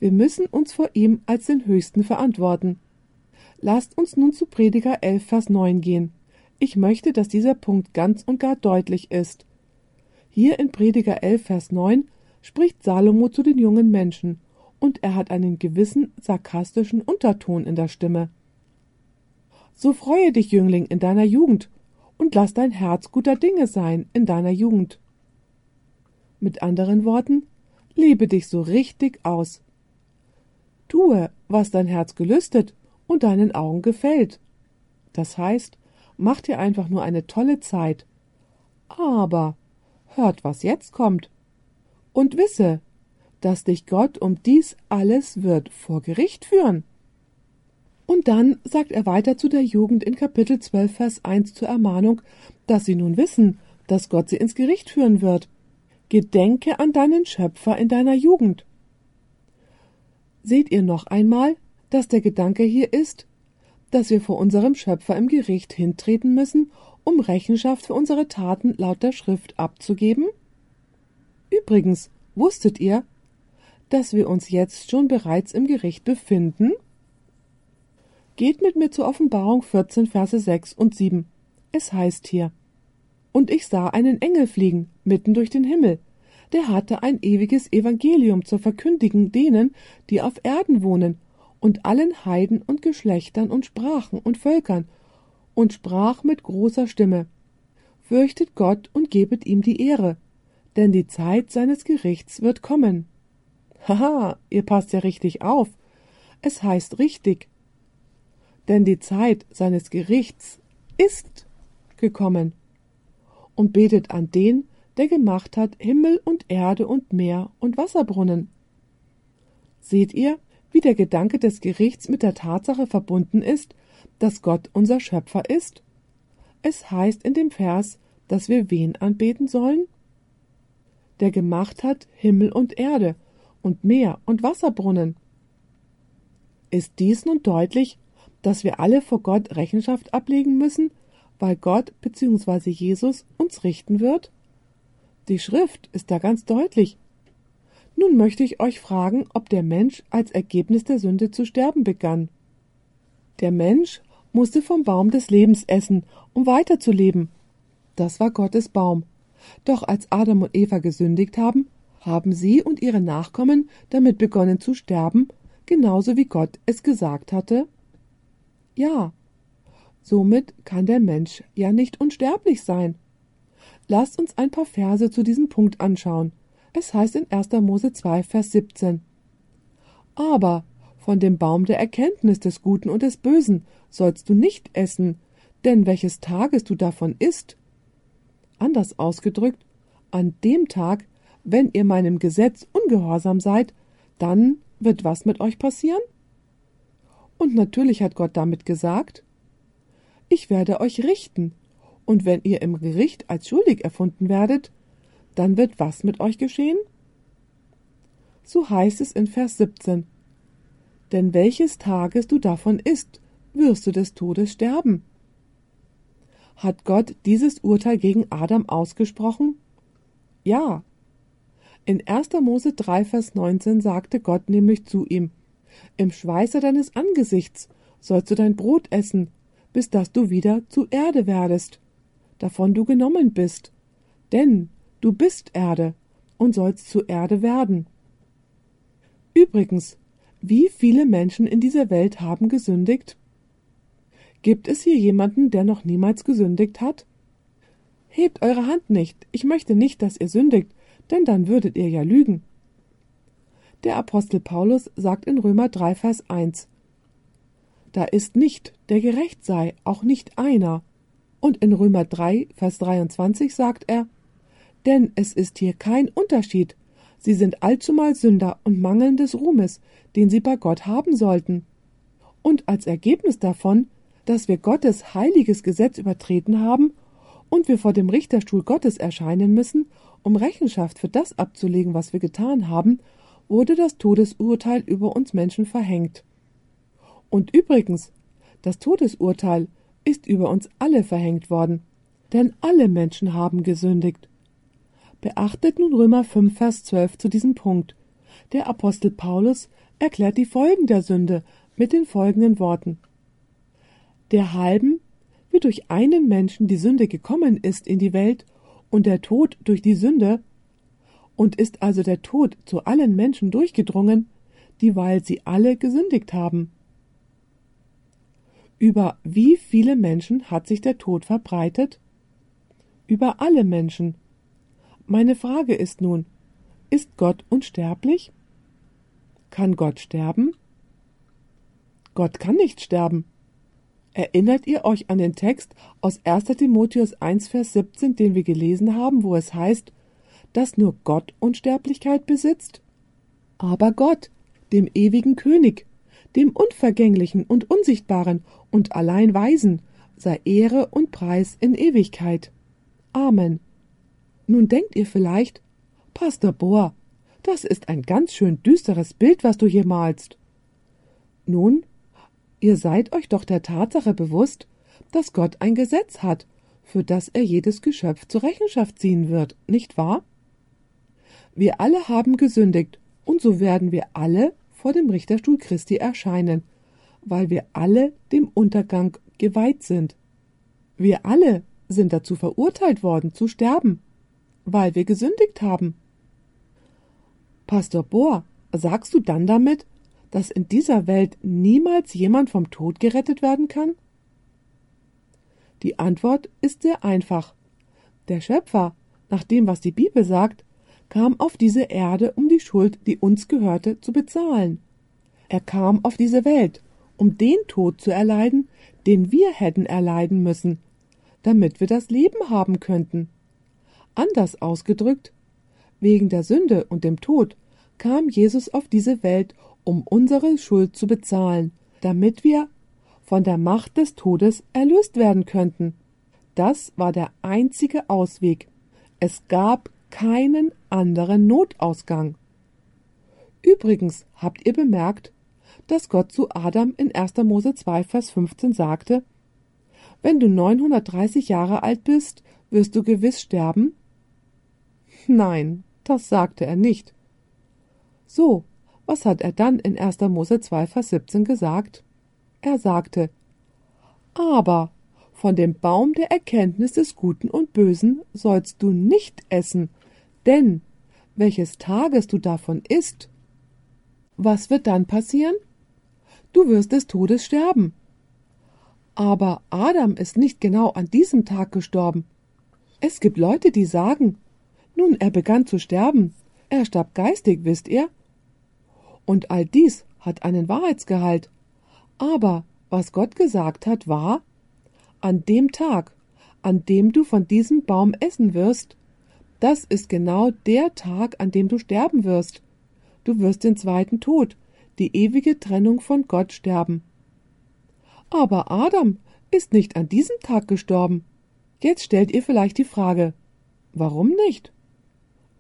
Wir müssen uns vor ihm als den Höchsten verantworten. Lasst uns nun zu Prediger 11, Vers 9 gehen. Ich möchte, dass dieser Punkt ganz und gar deutlich ist. Hier in Prediger 11, Vers 9 spricht Salomo zu den jungen Menschen, und er hat einen gewissen sarkastischen Unterton in der Stimme. So freue dich, Jüngling, in deiner Jugend, und lass dein Herz guter Dinge sein in deiner Jugend. Mit anderen Worten, lebe dich so richtig aus. Tue, was dein Herz gelüstet und deinen Augen gefällt. Das heißt, mach dir einfach nur eine tolle Zeit. Aber hört, was jetzt kommt. Und wisse, dass dich Gott um dies alles wird vor Gericht führen. Und dann sagt er weiter zu der Jugend in Kapitel 12, Vers 1 zur Ermahnung, dass sie nun wissen, dass Gott sie ins Gericht führen wird. Gedenke an deinen Schöpfer in deiner Jugend. Seht ihr noch einmal, dass der Gedanke hier ist, dass wir vor unserem Schöpfer im Gericht hintreten müssen, um Rechenschaft für unsere Taten laut der Schrift abzugeben? Übrigens, wusstet ihr, dass wir uns jetzt schon bereits im Gericht befinden? Geht mit mir zur Offenbarung 14, Verse 6 und 7. Es heißt hier, und ich sah einen Engel fliegen, mitten durch den Himmel. Der hatte ein ewiges Evangelium zu verkündigen denen, die auf Erden wohnen, und allen Heiden und Geschlechtern und Sprachen und Völkern, und sprach mit großer Stimme, Fürchtet Gott und gebet ihm die Ehre, denn die Zeit seines Gerichts wird kommen. Haha, ihr passt ja richtig auf. Es heißt richtig. Denn die Zeit seines Gerichts ist gekommen und betet an den, der gemacht hat Himmel und Erde und Meer und Wasserbrunnen. Seht ihr, wie der Gedanke des Gerichts mit der Tatsache verbunden ist, dass Gott unser Schöpfer ist? Es heißt in dem Vers, dass wir wen anbeten sollen? Der gemacht hat Himmel und Erde und Meer und Wasserbrunnen. Ist dies nun deutlich, dass wir alle vor Gott Rechenschaft ablegen müssen, weil Gott bzw. Jesus uns richten wird? Die Schrift ist da ganz deutlich. Nun möchte ich euch fragen, ob der Mensch als Ergebnis der Sünde zu sterben begann. Der Mensch musste vom Baum des Lebens essen, um weiterzuleben. Das war Gottes Baum. Doch als Adam und Eva gesündigt haben, haben sie und ihre Nachkommen damit begonnen zu sterben, genauso wie Gott es gesagt hatte? Ja, Somit kann der Mensch ja nicht unsterblich sein. Lasst uns ein paar Verse zu diesem Punkt anschauen. Es heißt in 1. Mose 2, Vers 17. Aber von dem Baum der Erkenntnis des Guten und des Bösen sollst du nicht essen, denn welches Tages du davon isst. Anders ausgedrückt, an dem Tag, wenn ihr meinem Gesetz ungehorsam seid, dann wird was mit euch passieren? Und natürlich hat Gott damit gesagt, ich werde euch richten, und wenn ihr im Gericht als schuldig erfunden werdet, dann wird was mit euch geschehen? So heißt es in Vers 17. Denn welches Tages du davon isst, wirst du des Todes sterben. Hat Gott dieses Urteil gegen Adam ausgesprochen? Ja. In 1. Mose 3, Vers 19 sagte Gott nämlich zu ihm, Im Schweiße deines Angesichts sollst du dein Brot essen bis dass du wieder zu Erde werdest, davon du genommen bist. Denn du bist Erde und sollst zu Erde werden. Übrigens, wie viele Menschen in dieser Welt haben gesündigt? Gibt es hier jemanden, der noch niemals gesündigt hat? Hebt eure Hand nicht, ich möchte nicht, dass ihr sündigt, denn dann würdet ihr ja lügen. Der Apostel Paulus sagt in Römer 3, Vers 1, da ist nicht, der gerecht sei, auch nicht einer. Und in Römer 3, Vers 23 sagt er, Denn es ist hier kein Unterschied. Sie sind allzumal Sünder und mangeln des Ruhmes, den sie bei Gott haben sollten. Und als Ergebnis davon, dass wir Gottes heiliges Gesetz übertreten haben und wir vor dem Richterstuhl Gottes erscheinen müssen, um Rechenschaft für das abzulegen, was wir getan haben, wurde das Todesurteil über uns Menschen verhängt. Und übrigens, das Todesurteil ist über uns alle verhängt worden, denn alle Menschen haben gesündigt. Beachtet nun Römer 5, Vers 12 zu diesem Punkt. Der Apostel Paulus erklärt die Folgen der Sünde mit den folgenden Worten. Der halben, wie durch einen Menschen die Sünde gekommen ist in die Welt und der Tod durch die Sünde, und ist also der Tod zu allen Menschen durchgedrungen, dieweil sie alle gesündigt haben. Über wie viele Menschen hat sich der Tod verbreitet? Über alle Menschen. Meine Frage ist nun, ist Gott unsterblich? Kann Gott sterben? Gott kann nicht sterben. Erinnert ihr euch an den Text aus 1. Timotheus 1, Vers 17, den wir gelesen haben, wo es heißt, dass nur Gott Unsterblichkeit besitzt? Aber Gott, dem ewigen König, dem Unvergänglichen und Unsichtbaren und allein Weisen, sei Ehre und Preis in Ewigkeit. Amen. Nun denkt ihr vielleicht, Pastor Bohr, das ist ein ganz schön düsteres Bild, was du hier malst. Nun, Ihr seid euch doch der Tatsache bewusst, dass Gott ein Gesetz hat, für das er jedes Geschöpf zur Rechenschaft ziehen wird, nicht wahr? Wir alle haben gesündigt, und so werden wir alle vor dem Richterstuhl Christi erscheinen, weil wir alle dem Untergang geweiht sind. Wir alle sind dazu verurteilt worden zu sterben, weil wir gesündigt haben. Pastor Bohr, sagst du dann damit, dass in dieser Welt niemals jemand vom Tod gerettet werden kann? Die Antwort ist sehr einfach. Der Schöpfer, nach dem, was die Bibel sagt, kam auf diese Erde, um die Schuld, die uns gehörte, zu bezahlen. Er kam auf diese Welt, um den Tod zu erleiden, den wir hätten erleiden müssen, damit wir das Leben haben könnten. Anders ausgedrückt, wegen der Sünde und dem Tod kam Jesus auf diese Welt, um unsere Schuld zu bezahlen, damit wir von der Macht des Todes erlöst werden könnten. Das war der einzige Ausweg. Es gab keinen anderen Notausgang. Übrigens habt ihr bemerkt, dass Gott zu Adam in 1. Mose 2, Vers 15 sagte, wenn du 930 Jahre alt bist, wirst du gewiss sterben? Nein, das sagte er nicht. So, was hat er dann in 1. Mose 2, Vers 17 gesagt? Er sagte, aber von dem Baum der Erkenntnis des Guten und Bösen sollst du nicht essen, denn welches Tages du davon isst, was wird dann passieren? Du wirst des Todes sterben. Aber Adam ist nicht genau an diesem Tag gestorben. Es gibt Leute, die sagen, nun, er begann zu sterben. Er starb geistig, wisst ihr? Und all dies hat einen Wahrheitsgehalt. Aber was Gott gesagt hat, war, an dem Tag, an dem du von diesem Baum essen wirst, das ist genau der Tag, an dem du sterben wirst. Du wirst den zweiten Tod, die ewige Trennung von Gott sterben. Aber Adam ist nicht an diesem Tag gestorben. Jetzt stellt ihr vielleicht die Frage, warum nicht?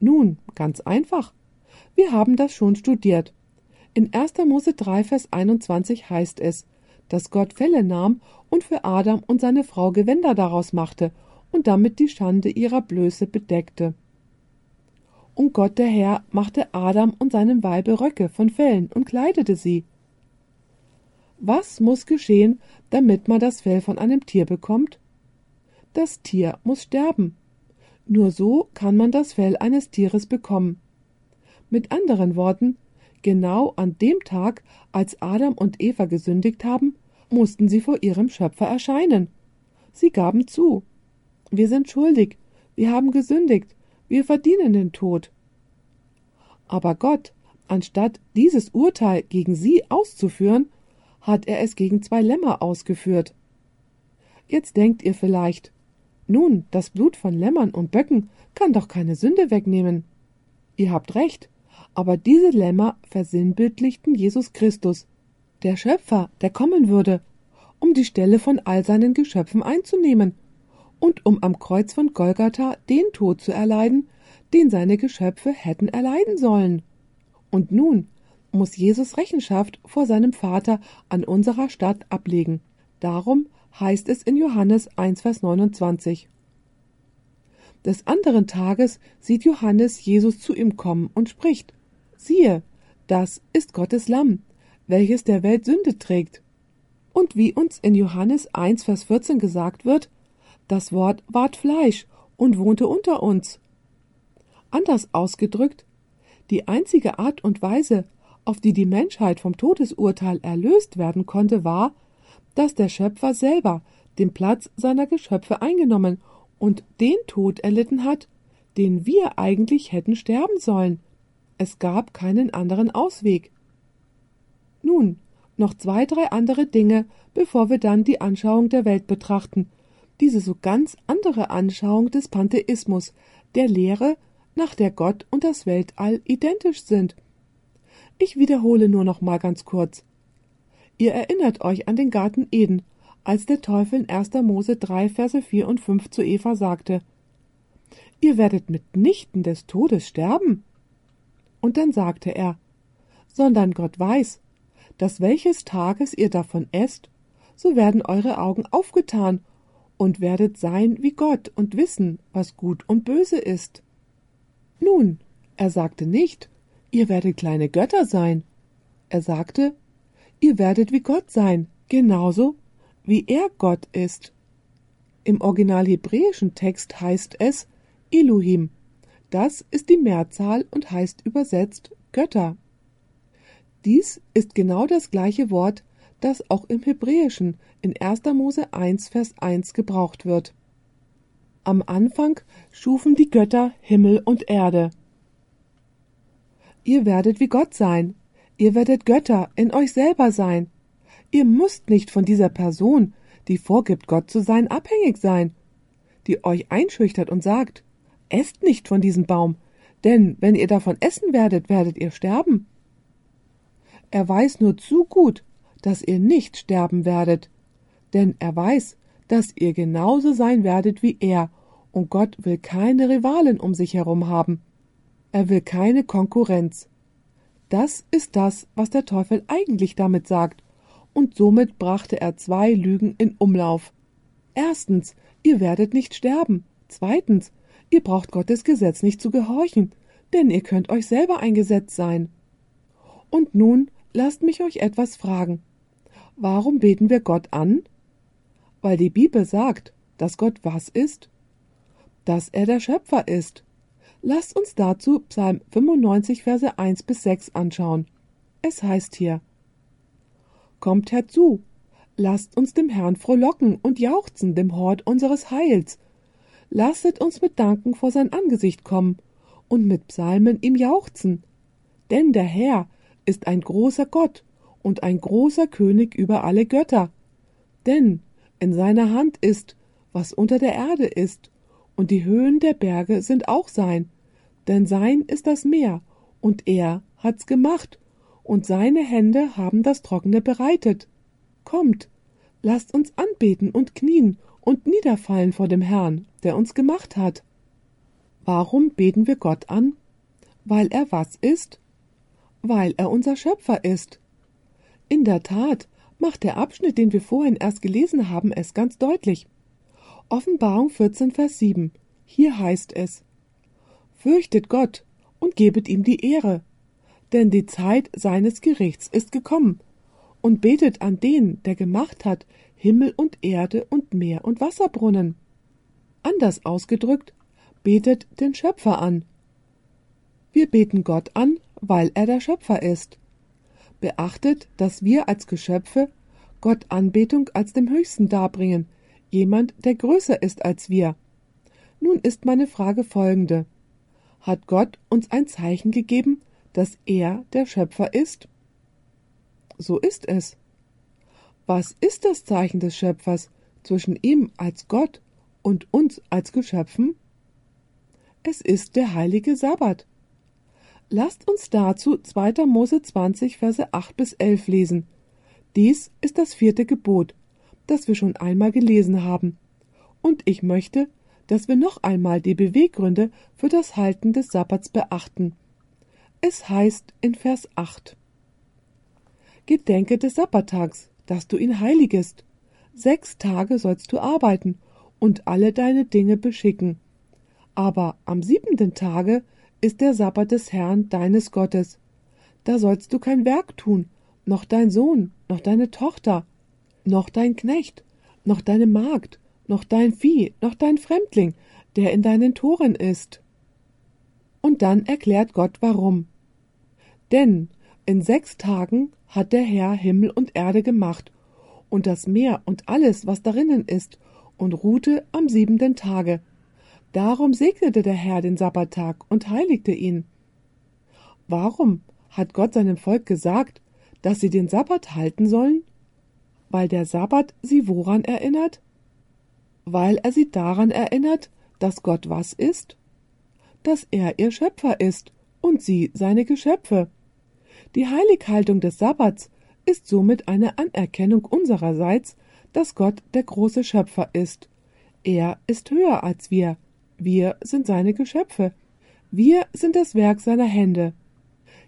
Nun, ganz einfach. Wir haben das schon studiert. In 1. Mose 3, Vers 21 heißt es, dass Gott Felle nahm und für Adam und seine Frau Gewänder daraus machte und damit die Schande ihrer Blöße bedeckte. Und Gott der Herr machte Adam und seinem Weibe Röcke von Fellen und kleidete sie. Was muss geschehen, damit man das Fell von einem Tier bekommt? Das Tier muss sterben. Nur so kann man das Fell eines Tieres bekommen. Mit anderen Worten, Genau an dem Tag, als Adam und Eva gesündigt haben, mussten sie vor ihrem Schöpfer erscheinen. Sie gaben zu. Wir sind schuldig, wir haben gesündigt, wir verdienen den Tod. Aber Gott, anstatt dieses Urteil gegen sie auszuführen, hat er es gegen zwei Lämmer ausgeführt. Jetzt denkt ihr vielleicht, nun, das Blut von Lämmern und Böcken kann doch keine Sünde wegnehmen. Ihr habt recht, aber diese Lämmer versinnbildlichten Jesus Christus, der Schöpfer, der kommen würde, um die Stelle von all seinen Geschöpfen einzunehmen und um am Kreuz von Golgatha den Tod zu erleiden, den seine Geschöpfe hätten erleiden sollen. Und nun muss Jesus Rechenschaft vor seinem Vater an unserer Stadt ablegen. Darum heißt es in Johannes 1, Vers 29. Des anderen Tages sieht Johannes Jesus zu ihm kommen und spricht, siehe, das ist Gottes Lamm, welches der Welt Sünde trägt. Und wie uns in Johannes 1, Vers 14 gesagt wird, das Wort ward Fleisch und wohnte unter uns. Anders ausgedrückt, die einzige Art und Weise, auf die die Menschheit vom Todesurteil erlöst werden konnte, war, dass der Schöpfer selber den Platz seiner Geschöpfe eingenommen und den Tod erlitten hat, den wir eigentlich hätten sterben sollen. Es gab keinen anderen Ausweg. Nun, noch zwei, drei andere Dinge, bevor wir dann die Anschauung der Welt betrachten. Diese so ganz andere Anschauung des Pantheismus, der Lehre, nach der Gott und das Weltall identisch sind. Ich wiederhole nur noch mal ganz kurz. Ihr erinnert euch an den Garten Eden, als der Teufel in 1. Mose 3, Verse 4 und 5 zu Eva sagte: Ihr werdet mitnichten des Todes sterben. Und dann sagte er: Sondern Gott weiß, dass welches Tages ihr davon esst, so werden eure Augen aufgetan und werdet sein wie Gott und wissen, was gut und böse ist. Nun, er sagte nicht, ihr werdet kleine Götter sein. Er sagte, ihr werdet wie Gott sein, genauso wie er Gott ist. Im original hebräischen Text heißt es Elohim. Das ist die Mehrzahl und heißt übersetzt Götter. Dies ist genau das gleiche Wort, das auch im Hebräischen in 1. Mose 1, Vers 1 gebraucht wird. Am Anfang schufen die Götter Himmel und Erde. Ihr werdet wie Gott sein, ihr werdet Götter in euch selber sein. Ihr müsst nicht von dieser Person, die vorgibt, Gott zu sein, abhängig sein, die euch einschüchtert und sagt, esst nicht von diesem Baum, denn wenn ihr davon essen werdet, werdet ihr sterben. Er weiß nur zu gut, dass ihr nicht sterben werdet, denn er weiß, dass ihr genauso sein werdet wie er, und Gott will keine Rivalen um sich herum haben. Er will keine Konkurrenz. Das ist das, was der Teufel eigentlich damit sagt, und somit brachte er zwei Lügen in Umlauf. Erstens, ihr werdet nicht sterben. Zweitens, ihr braucht Gottes Gesetz nicht zu gehorchen, denn ihr könnt euch selber ein Gesetz sein. Und nun lasst mich euch etwas fragen. Warum beten wir Gott an? Weil die Bibel sagt, dass Gott was ist? Dass er der Schöpfer ist. Lasst uns dazu Psalm 95, Verse 1 bis 6 anschauen. Es heißt hier: Kommt herzu, lasst uns dem Herrn frohlocken und jauchzen, dem Hort unseres Heils. Lasset uns mit Danken vor sein Angesicht kommen und mit Psalmen ihm jauchzen. Denn der Herr ist ein großer Gott und ein großer König über alle Götter. Denn in seiner Hand ist, was unter der Erde ist, und die Höhen der Berge sind auch sein, denn sein ist das Meer, und er hat's gemacht, und seine Hände haben das Trockene bereitet. Kommt, lasst uns anbeten und knien und niederfallen vor dem Herrn, der uns gemacht hat. Warum beten wir Gott an? Weil er was ist? Weil er unser Schöpfer ist. In der Tat macht der Abschnitt, den wir vorhin erst gelesen haben, es ganz deutlich. Offenbarung 14, Vers 7. Hier heißt es: Fürchtet Gott und gebet ihm die Ehre, denn die Zeit seines Gerichts ist gekommen, und betet an den, der gemacht hat Himmel und Erde und Meer und Wasserbrunnen. Anders ausgedrückt, betet den Schöpfer an. Wir beten Gott an, weil er der Schöpfer ist beachtet, dass wir als Geschöpfe Gott Anbetung als dem Höchsten darbringen, jemand, der größer ist als wir. Nun ist meine Frage folgende. Hat Gott uns ein Zeichen gegeben, dass er der Schöpfer ist? So ist es. Was ist das Zeichen des Schöpfers zwischen ihm als Gott und uns als Geschöpfen? es ist der heilige Sabbat. Lasst uns dazu 2. Mose 20, Verse 8 bis 11 lesen. Dies ist das vierte Gebot, das wir schon einmal gelesen haben. Und ich möchte, dass wir noch einmal die Beweggründe für das Halten des Sabbats beachten. Es heißt in Vers 8 Gedenke des Sabbattags, dass du ihn heiligest. Sechs Tage sollst du arbeiten und alle deine Dinge beschicken. Aber am siebenten Tage ist der Sabbat des Herrn deines Gottes. Da sollst du kein Werk tun, noch dein Sohn, noch deine Tochter, noch dein Knecht, noch deine Magd, noch dein Vieh, noch dein Fremdling, der in deinen Toren ist. Und dann erklärt Gott warum. Denn in sechs Tagen hat der Herr Himmel und Erde gemacht, und das Meer und alles, was darinnen ist, und ruhte am siebenten Tage. Darum segnete der Herr den Sabbattag und heiligte ihn. Warum hat Gott seinem Volk gesagt, dass sie den Sabbat halten sollen? Weil der Sabbat sie woran erinnert? Weil er sie daran erinnert, dass Gott was ist? Dass er ihr Schöpfer ist und sie seine Geschöpfe. Die Heilighaltung des Sabbats ist somit eine Anerkennung unsererseits, dass Gott der große Schöpfer ist. Er ist höher als wir, wir sind seine Geschöpfe. Wir sind das Werk seiner Hände.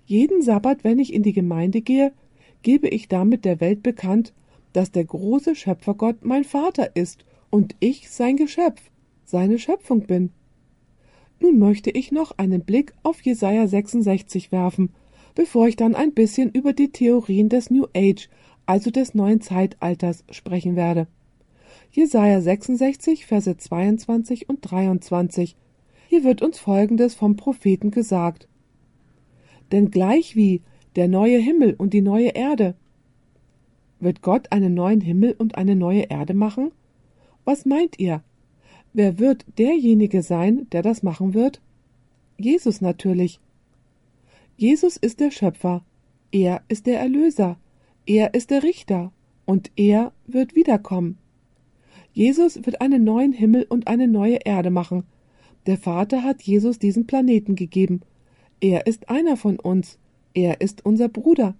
Jeden Sabbat, wenn ich in die Gemeinde gehe, gebe ich damit der Welt bekannt, dass der große Schöpfergott mein Vater ist und ich sein Geschöpf, seine Schöpfung bin. Nun möchte ich noch einen Blick auf Jesaja 66 werfen, bevor ich dann ein bisschen über die Theorien des New Age, also des neuen Zeitalters, sprechen werde. Jesaja 66, Verse 22 und 23. Hier wird uns Folgendes vom Propheten gesagt. Denn gleichwie der neue Himmel und die neue Erde. Wird Gott einen neuen Himmel und eine neue Erde machen? Was meint ihr? Wer wird derjenige sein, der das machen wird? Jesus natürlich. Jesus ist der Schöpfer, er ist der Erlöser, er ist der Richter, und er wird wiederkommen. Jesus wird einen neuen Himmel und eine neue Erde machen. Der Vater hat Jesus diesen Planeten gegeben. Er ist einer von uns. Er ist unser Bruder.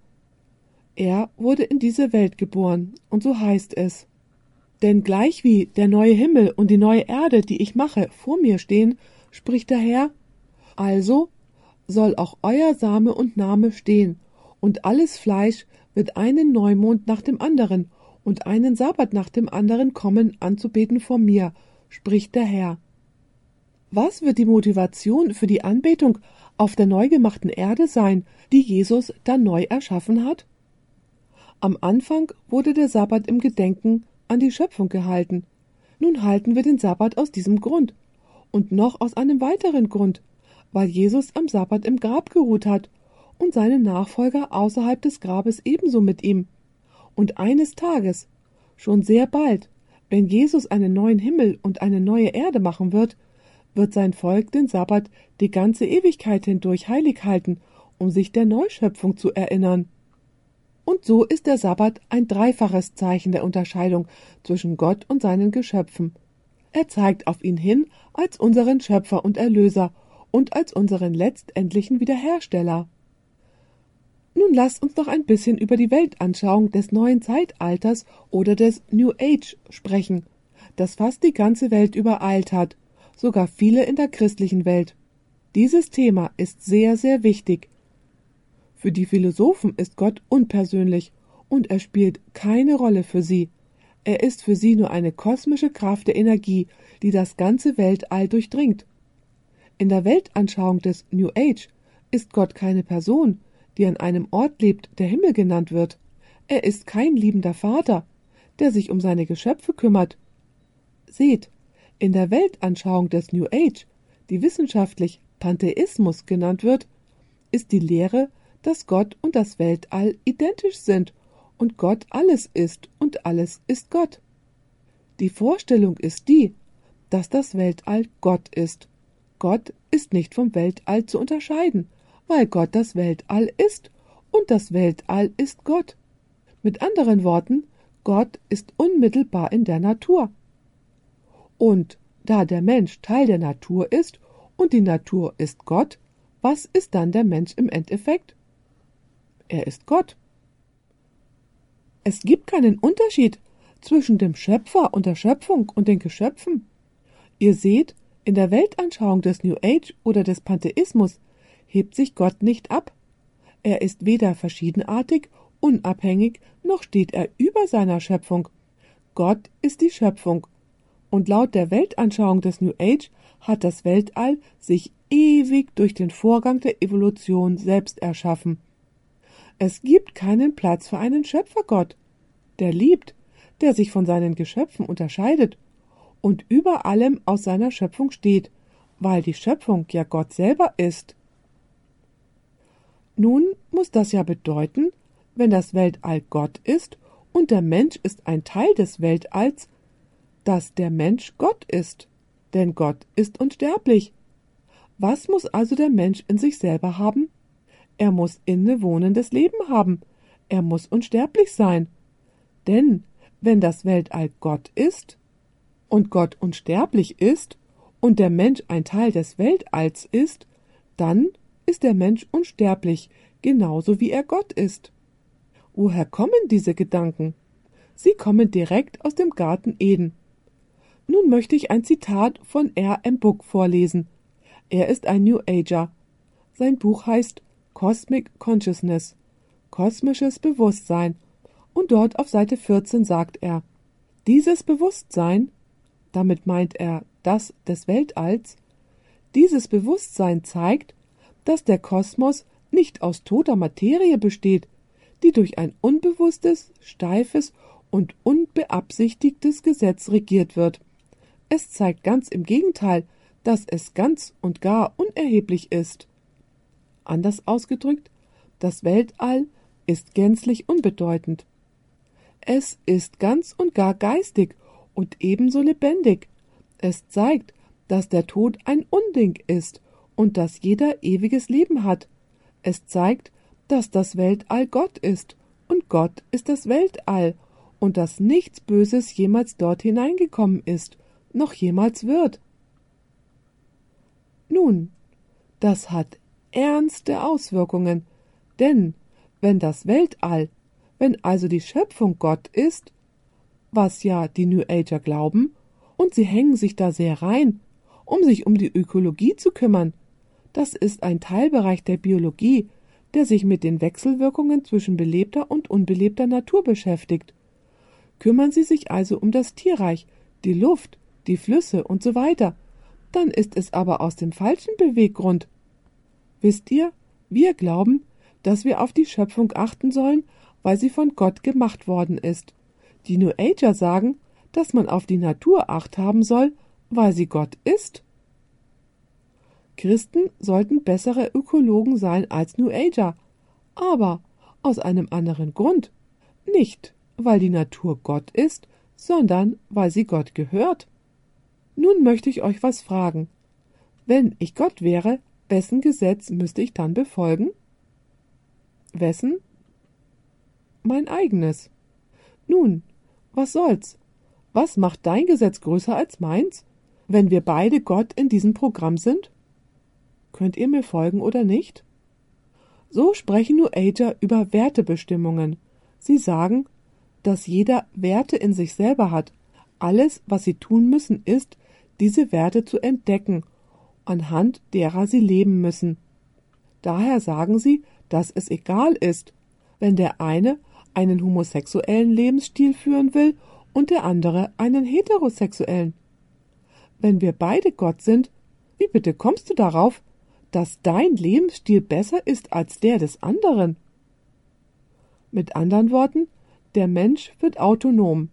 Er wurde in diese Welt geboren, und so heißt es. Denn gleichwie der neue Himmel und die neue Erde, die ich mache, vor mir stehen, spricht der Herr, also soll auch euer Same und Name stehen, und alles Fleisch wird einen Neumond nach dem anderen und einen Sabbat nach dem anderen kommen anzubeten vor mir, spricht der Herr. Was wird die Motivation für die Anbetung auf der neu gemachten Erde sein, die Jesus dann neu erschaffen hat? Am Anfang wurde der Sabbat im Gedenken an die Schöpfung gehalten. Nun halten wir den Sabbat aus diesem Grund und noch aus einem weiteren Grund, weil Jesus am Sabbat im Grab geruht hat und seine Nachfolger außerhalb des Grabes ebenso mit ihm. Und eines Tages, schon sehr bald, wenn Jesus einen neuen Himmel und eine neue Erde machen wird, wird sein Volk den Sabbat die ganze Ewigkeit hindurch heilig halten, um sich der Neuschöpfung zu erinnern. Und so ist der Sabbat ein dreifaches Zeichen der Unterscheidung zwischen Gott und seinen Geschöpfen. Er zeigt auf ihn hin als unseren Schöpfer und Erlöser und als unseren letztendlichen Wiederhersteller. Nun lasst uns noch ein bisschen über die Weltanschauung des neuen Zeitalters oder des New Age sprechen, das fast die ganze Welt übereilt hat, sogar viele in der christlichen Welt. Dieses Thema ist sehr, sehr wichtig. Für die Philosophen ist Gott unpersönlich und er spielt keine Rolle für sie. Er ist für sie nur eine kosmische Kraft der Energie, die das ganze Weltall durchdringt. In der Weltanschauung des New Age ist Gott keine Person, die an einem Ort lebt, der Himmel genannt wird. Er ist kein liebender Vater, der sich um seine Geschöpfe kümmert. Seht, in der Weltanschauung des New Age, die wissenschaftlich Pantheismus genannt wird, ist die Lehre, dass Gott und das Weltall identisch sind und Gott alles ist und alles ist Gott. Die Vorstellung ist die, dass das Weltall Gott ist. Gott ist nicht vom Weltall zu unterscheiden, weil Gott das Weltall ist und das Weltall ist Gott. Mit anderen Worten, Gott ist unmittelbar in der Natur. Und da der Mensch Teil der Natur ist und die Natur ist Gott, was ist dann der Mensch im Endeffekt? Er ist Gott. Es gibt keinen Unterschied zwischen dem Schöpfer und der Schöpfung und den Geschöpfen. Ihr seht, in der Weltanschauung des New Age oder des Pantheismus hebt sich Gott nicht ab. Er ist weder verschiedenartig, unabhängig, noch steht er über seiner Schöpfung. Gott ist die Schöpfung. Und laut der Weltanschauung des New Age hat das Weltall sich ewig durch den Vorgang der Evolution selbst erschaffen. Es gibt keinen Platz für einen Schöpfergott, der liebt, der sich von seinen Geschöpfen unterscheidet und über allem aus seiner Schöpfung steht, weil die Schöpfung ja Gott selber ist. Nun muss das ja bedeuten, wenn das Weltall Gott ist und der Mensch ist ein Teil des Weltalls, dass der Mensch Gott ist, denn Gott ist unsterblich. Was muss also der Mensch in sich selber haben? Er muss innewohnendes Leben haben, er muss unsterblich sein. Denn wenn das Weltall Gott ist und Gott unsterblich ist und der Mensch ein Teil des Weltalls ist, dann ist der Mensch unsterblich, genauso wie er Gott ist. Woher kommen diese Gedanken? Sie kommen direkt aus dem Garten Eden. Nun möchte ich ein Zitat von R. M. Book vorlesen. Er ist ein New Ager. Sein Buch heißt Cosmic Consciousness, kosmisches Bewusstsein, und dort auf Seite 14 sagt er, dieses Bewusstsein, damit meint er das des Weltalls, dieses Bewusstsein zeigt, dass der Kosmos nicht aus toter Materie besteht, die durch ein unbewusstes, steifes und unbeabsichtigtes Gesetz regiert wird. Es zeigt ganz im Gegenteil, dass es ganz und gar unerheblich ist. Anders ausgedrückt, das Weltall ist gänzlich unbedeutend. Es ist ganz und gar geistig und ebenso lebendig. Es zeigt, dass der Tod ein Unding ist und dass jeder ewiges Leben hat. Es zeigt, dass das Weltall Gott ist und Gott ist das Weltall und dass nichts Böses jemals dort hineingekommen ist, noch jemals wird. Nun, das hat ernste Auswirkungen, denn wenn das Weltall, wenn also die Schöpfung Gott ist, was ja die New Ager glauben, und sie hängen sich da sehr rein, um sich um die Ökologie zu kümmern, das ist ein Teilbereich der Biologie, der sich mit den Wechselwirkungen zwischen belebter und unbelebter Natur beschäftigt. Kümmern Sie sich also um das Tierreich, die Luft, die Flüsse und so weiter, dann ist es aber aus dem falschen Beweggrund. Wisst ihr, wir glauben, dass wir auf die Schöpfung achten sollen, weil sie von Gott gemacht worden ist. Die New Ager sagen, dass man auf die Natur acht haben soll, weil sie Gott ist. Christen sollten bessere Ökologen sein als New Ager, aber aus einem anderen Grund. Nicht, weil die Natur Gott ist, sondern weil sie Gott gehört. Nun möchte ich euch was fragen. Wenn ich Gott wäre, wessen Gesetz müsste ich dann befolgen? Wessen? Mein eigenes. Nun, was soll's? Was macht dein Gesetz größer als meins, wenn wir beide Gott in diesem Programm sind? Könnt ihr mir folgen oder nicht? So sprechen New Ager über Wertebestimmungen. Sie sagen, dass jeder Werte in sich selber hat. Alles, was sie tun müssen, ist, diese Werte zu entdecken, anhand derer sie leben müssen. Daher sagen sie, dass es egal ist, wenn der eine einen homosexuellen Lebensstil führen will und der andere einen heterosexuellen. Wenn wir beide Gott sind, wie bitte kommst du darauf, dass dein Lebensstil besser ist als der des anderen. Mit anderen Worten, der Mensch wird autonom.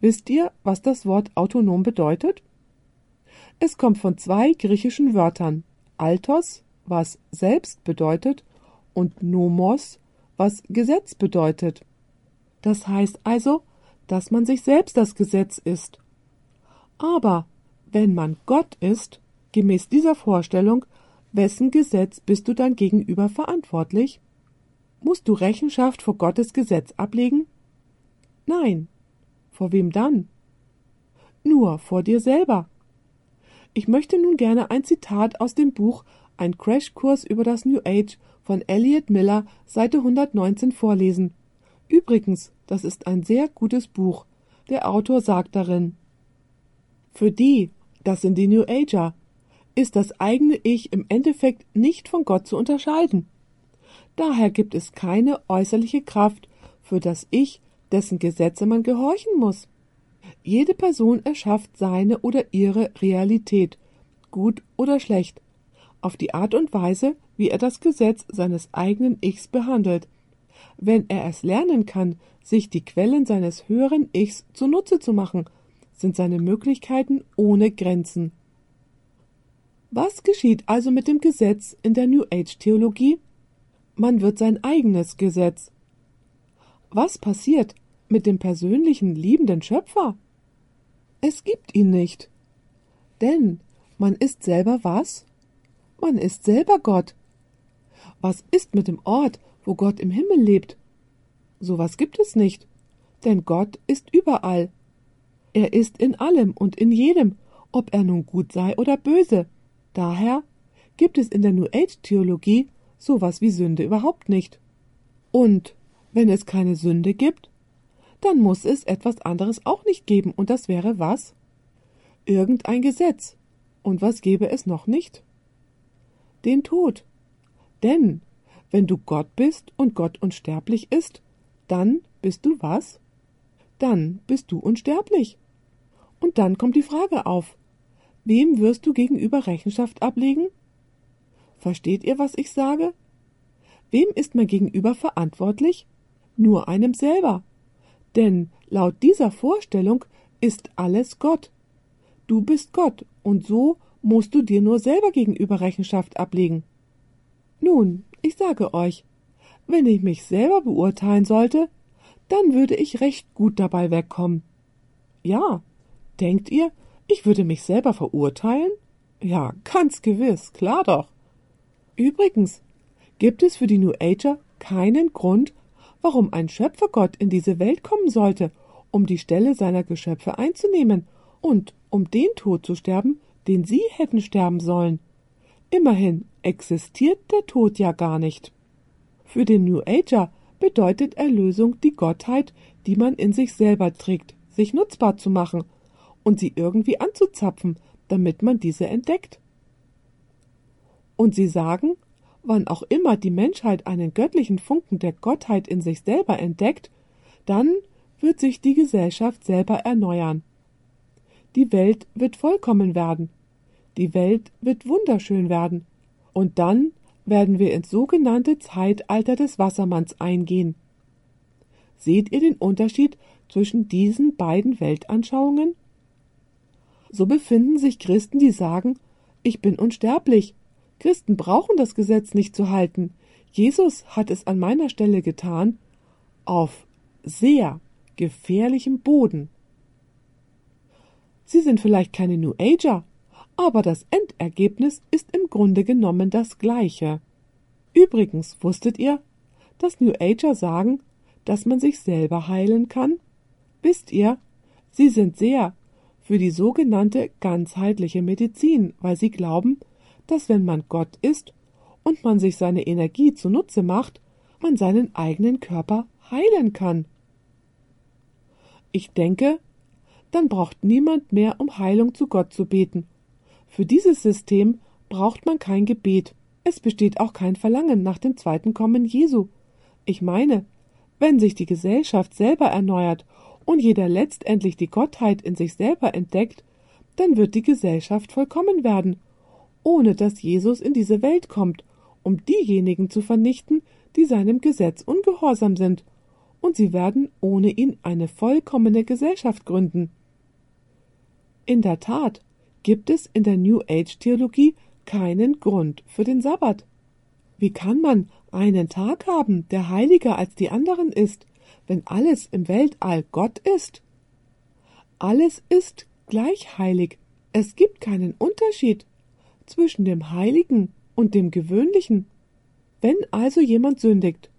Wisst ihr, was das Wort autonom bedeutet? Es kommt von zwei griechischen Wörtern, altos, was selbst bedeutet, und nomos, was Gesetz bedeutet. Das heißt also, dass man sich selbst das Gesetz ist. Aber wenn man Gott ist, gemäß dieser Vorstellung, Wessen Gesetz bist du dein Gegenüber verantwortlich? Musst du Rechenschaft vor Gottes Gesetz ablegen? Nein. Vor wem dann? Nur vor dir selber. Ich möchte nun gerne ein Zitat aus dem Buch Ein Crashkurs über das New Age von Elliot Miller, Seite 119 vorlesen. Übrigens, das ist ein sehr gutes Buch. Der Autor sagt darin, für die, das sind die New Ager, ist das eigene Ich im Endeffekt nicht von Gott zu unterscheiden. Daher gibt es keine äußerliche Kraft für das Ich, dessen Gesetze man gehorchen muss. Jede Person erschafft seine oder ihre Realität, gut oder schlecht, auf die Art und Weise, wie er das Gesetz seines eigenen Ichs behandelt. Wenn er es lernen kann, sich die Quellen seines höheren Ichs zunutze zu machen, sind seine Möglichkeiten ohne Grenzen. Was geschieht also mit dem Gesetz in der New Age Theologie? Man wird sein eigenes Gesetz. Was passiert mit dem persönlichen liebenden Schöpfer? Es gibt ihn nicht. Denn man ist selber was? Man ist selber Gott. Was ist mit dem Ort, wo Gott im Himmel lebt? So was gibt es nicht, denn Gott ist überall. Er ist in allem und in jedem, ob er nun gut sei oder böse. Daher gibt es in der New Age Theologie sowas wie Sünde überhaupt nicht. Und wenn es keine Sünde gibt, dann muss es etwas anderes auch nicht geben, und das wäre was? Irgendein Gesetz. Und was gäbe es noch nicht? Den Tod. Denn wenn du Gott bist und Gott unsterblich ist, dann bist du was? Dann bist du unsterblich. Und dann kommt die Frage auf, wem wirst du gegenüber Rechenschaft ablegen? Versteht ihr, was ich sage? Wem ist man gegenüber verantwortlich? Nur einem selber. Denn laut dieser Vorstellung ist alles Gott. Du bist Gott, und so musst du dir nur selber gegenüber Rechenschaft ablegen. Nun, ich sage euch, wenn ich mich selber beurteilen sollte, dann würde ich recht gut dabei wegkommen. Ja, denkt ihr, ich würde mich selber verurteilen? Ja, ganz gewiss, klar doch. Übrigens, gibt es für die New Ager keinen Grund, warum ein Schöpfergott in diese Welt kommen sollte, um die Stelle seiner Geschöpfe einzunehmen und um den Tod zu sterben, den sie hätten sterben sollen. Immerhin existiert der Tod ja gar nicht. Für den New Ager bedeutet Erlösung die Gottheit, die man in sich selber trägt, sich nutzbar zu machen und sie irgendwie anzuzapfen, damit man diese entdeckt. Und sie sagen, wann auch immer die Menschheit einen göttlichen Funken der Gottheit in sich selber entdeckt, dann wird sich die Gesellschaft selber erneuern. Die Welt wird vollkommen werden, die Welt wird wunderschön werden, und dann werden wir ins sogenannte Zeitalter des Wassermanns eingehen. Seht ihr den Unterschied zwischen diesen beiden Weltanschauungen? So befinden sich Christen, die sagen, ich bin unsterblich. Christen brauchen das Gesetz nicht zu halten. Jesus hat es an meiner Stelle getan, auf sehr gefährlichem Boden. Sie sind vielleicht keine New Ager, aber das Endergebnis ist im Grunde genommen das gleiche. Übrigens wusstet ihr, dass New Ager sagen, dass man sich selber heilen kann? Wisst ihr, sie sind sehr für die sogenannte ganzheitliche Medizin, weil sie glauben, dass wenn man Gott ist und man sich seine Energie zunutze macht, man seinen eigenen Körper heilen kann. Ich denke, dann braucht niemand mehr um Heilung zu Gott zu beten für dieses System braucht man kein Gebet. Es besteht auch kein Verlangen nach dem zweiten Kommen Jesu. Ich meine, wenn sich die Gesellschaft selber erneuert und jeder letztendlich die Gottheit in sich selber entdeckt, dann wird die Gesellschaft vollkommen werden, ohne dass Jesus in diese Welt kommt, um diejenigen zu vernichten, die seinem Gesetz ungehorsam sind, und sie werden ohne ihn eine vollkommene Gesellschaft gründen. In der Tat, gibt es in der New Age Theologie keinen Grund für den Sabbat. Wie kann man einen Tag haben, der heiliger als die anderen ist, wenn alles im Weltall Gott ist? Alles ist gleich heilig. Es gibt keinen Unterschied zwischen dem Heiligen und dem Gewöhnlichen. Wenn also jemand sündigt,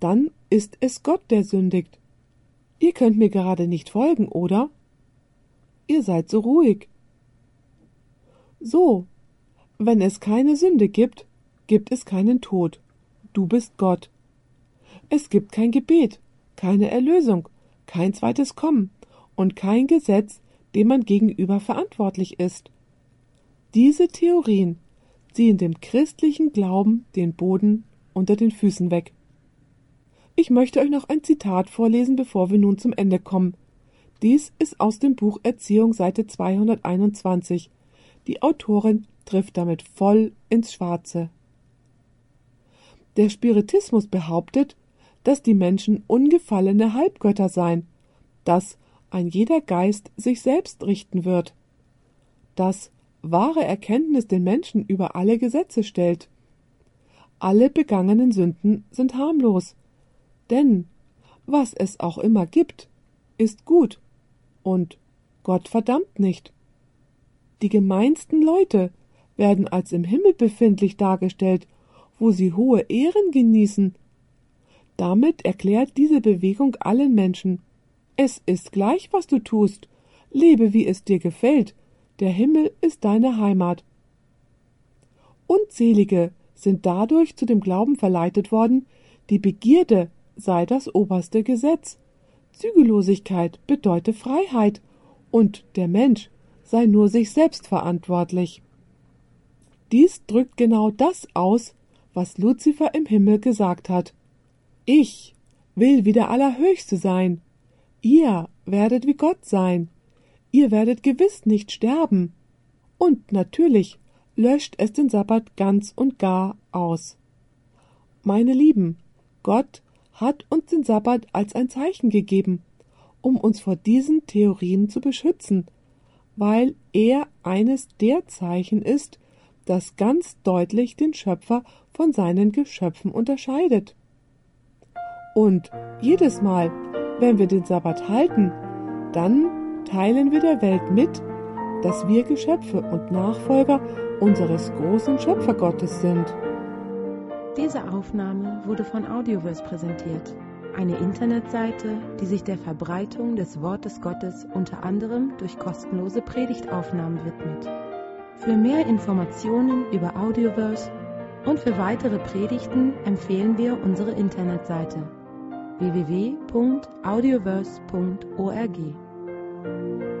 dann ist es Gott, der sündigt. Ihr könnt mir gerade nicht folgen, oder? Ihr seid so ruhig. So, wenn es keine Sünde gibt, gibt es keinen Tod. Du bist Gott. Es gibt kein Gebet, keine Erlösung, kein zweites Kommen und kein Gesetz, dem man gegenüber verantwortlich ist. Diese Theorien ziehen dem christlichen Glauben den Boden unter den Füßen weg. Ich möchte euch noch ein Zitat vorlesen, bevor wir nun zum Ende kommen. Dies ist aus dem Buch Erziehung Seite 221. Die Autorin trifft damit voll ins Schwarze. Der Spiritismus behauptet, dass die Menschen ungefallene Halbgötter seien, dass ein jeder Geist sich selbst richten wird, dass wahre Erkenntnis den Menschen über alle Gesetze stellt. Alle begangenen Sünden sind harmlos, denn was es auch immer gibt, ist gut und Gott verdammt nicht. Die gemeinsten Leute werden als im Himmel befindlich dargestellt, wo sie hohe Ehren genießen. Damit erklärt diese Bewegung allen Menschen, es ist gleich, was du tust, lebe, wie es dir gefällt, der Himmel ist deine Heimat. Unzählige sind dadurch zu dem Glauben verleitet worden, die Begierde sei das oberste Gesetz, Zügellosigkeit bedeute Freiheit und der Mensch sei nur sich selbst verantwortlich. Dies drückt genau das aus, was Luzifer im Himmel gesagt hat. Ich will wie der Allerhöchste sein. Ihr werdet wie Gott sein. Ihr werdet gewiss nicht sterben. Und natürlich löscht es den Sabbat ganz und gar aus. Meine Lieben, Gott hat uns den Sabbat als ein Zeichen gegeben, um uns vor diesen Theorien zu beschützen, weil er eines der Zeichen ist, das ganz deutlich den Schöpfer von seinen Geschöpfen unterscheidet. Und jedes Mal, wenn wir den Sabbat halten, dann teilen wir der Welt mit, dass wir Geschöpfe und Nachfolger unseres großen Schöpfergottes sind. Diese Aufnahme wurde von Audioverse präsentiert, eine Internetseite, die sich der Verbreitung des Wortes Gottes unter anderem durch kostenlose Predigtaufnahmen widmet. Für mehr Informationen über Audioverse und für weitere Predigten empfehlen wir unsere Internetseite www.audioverse.org.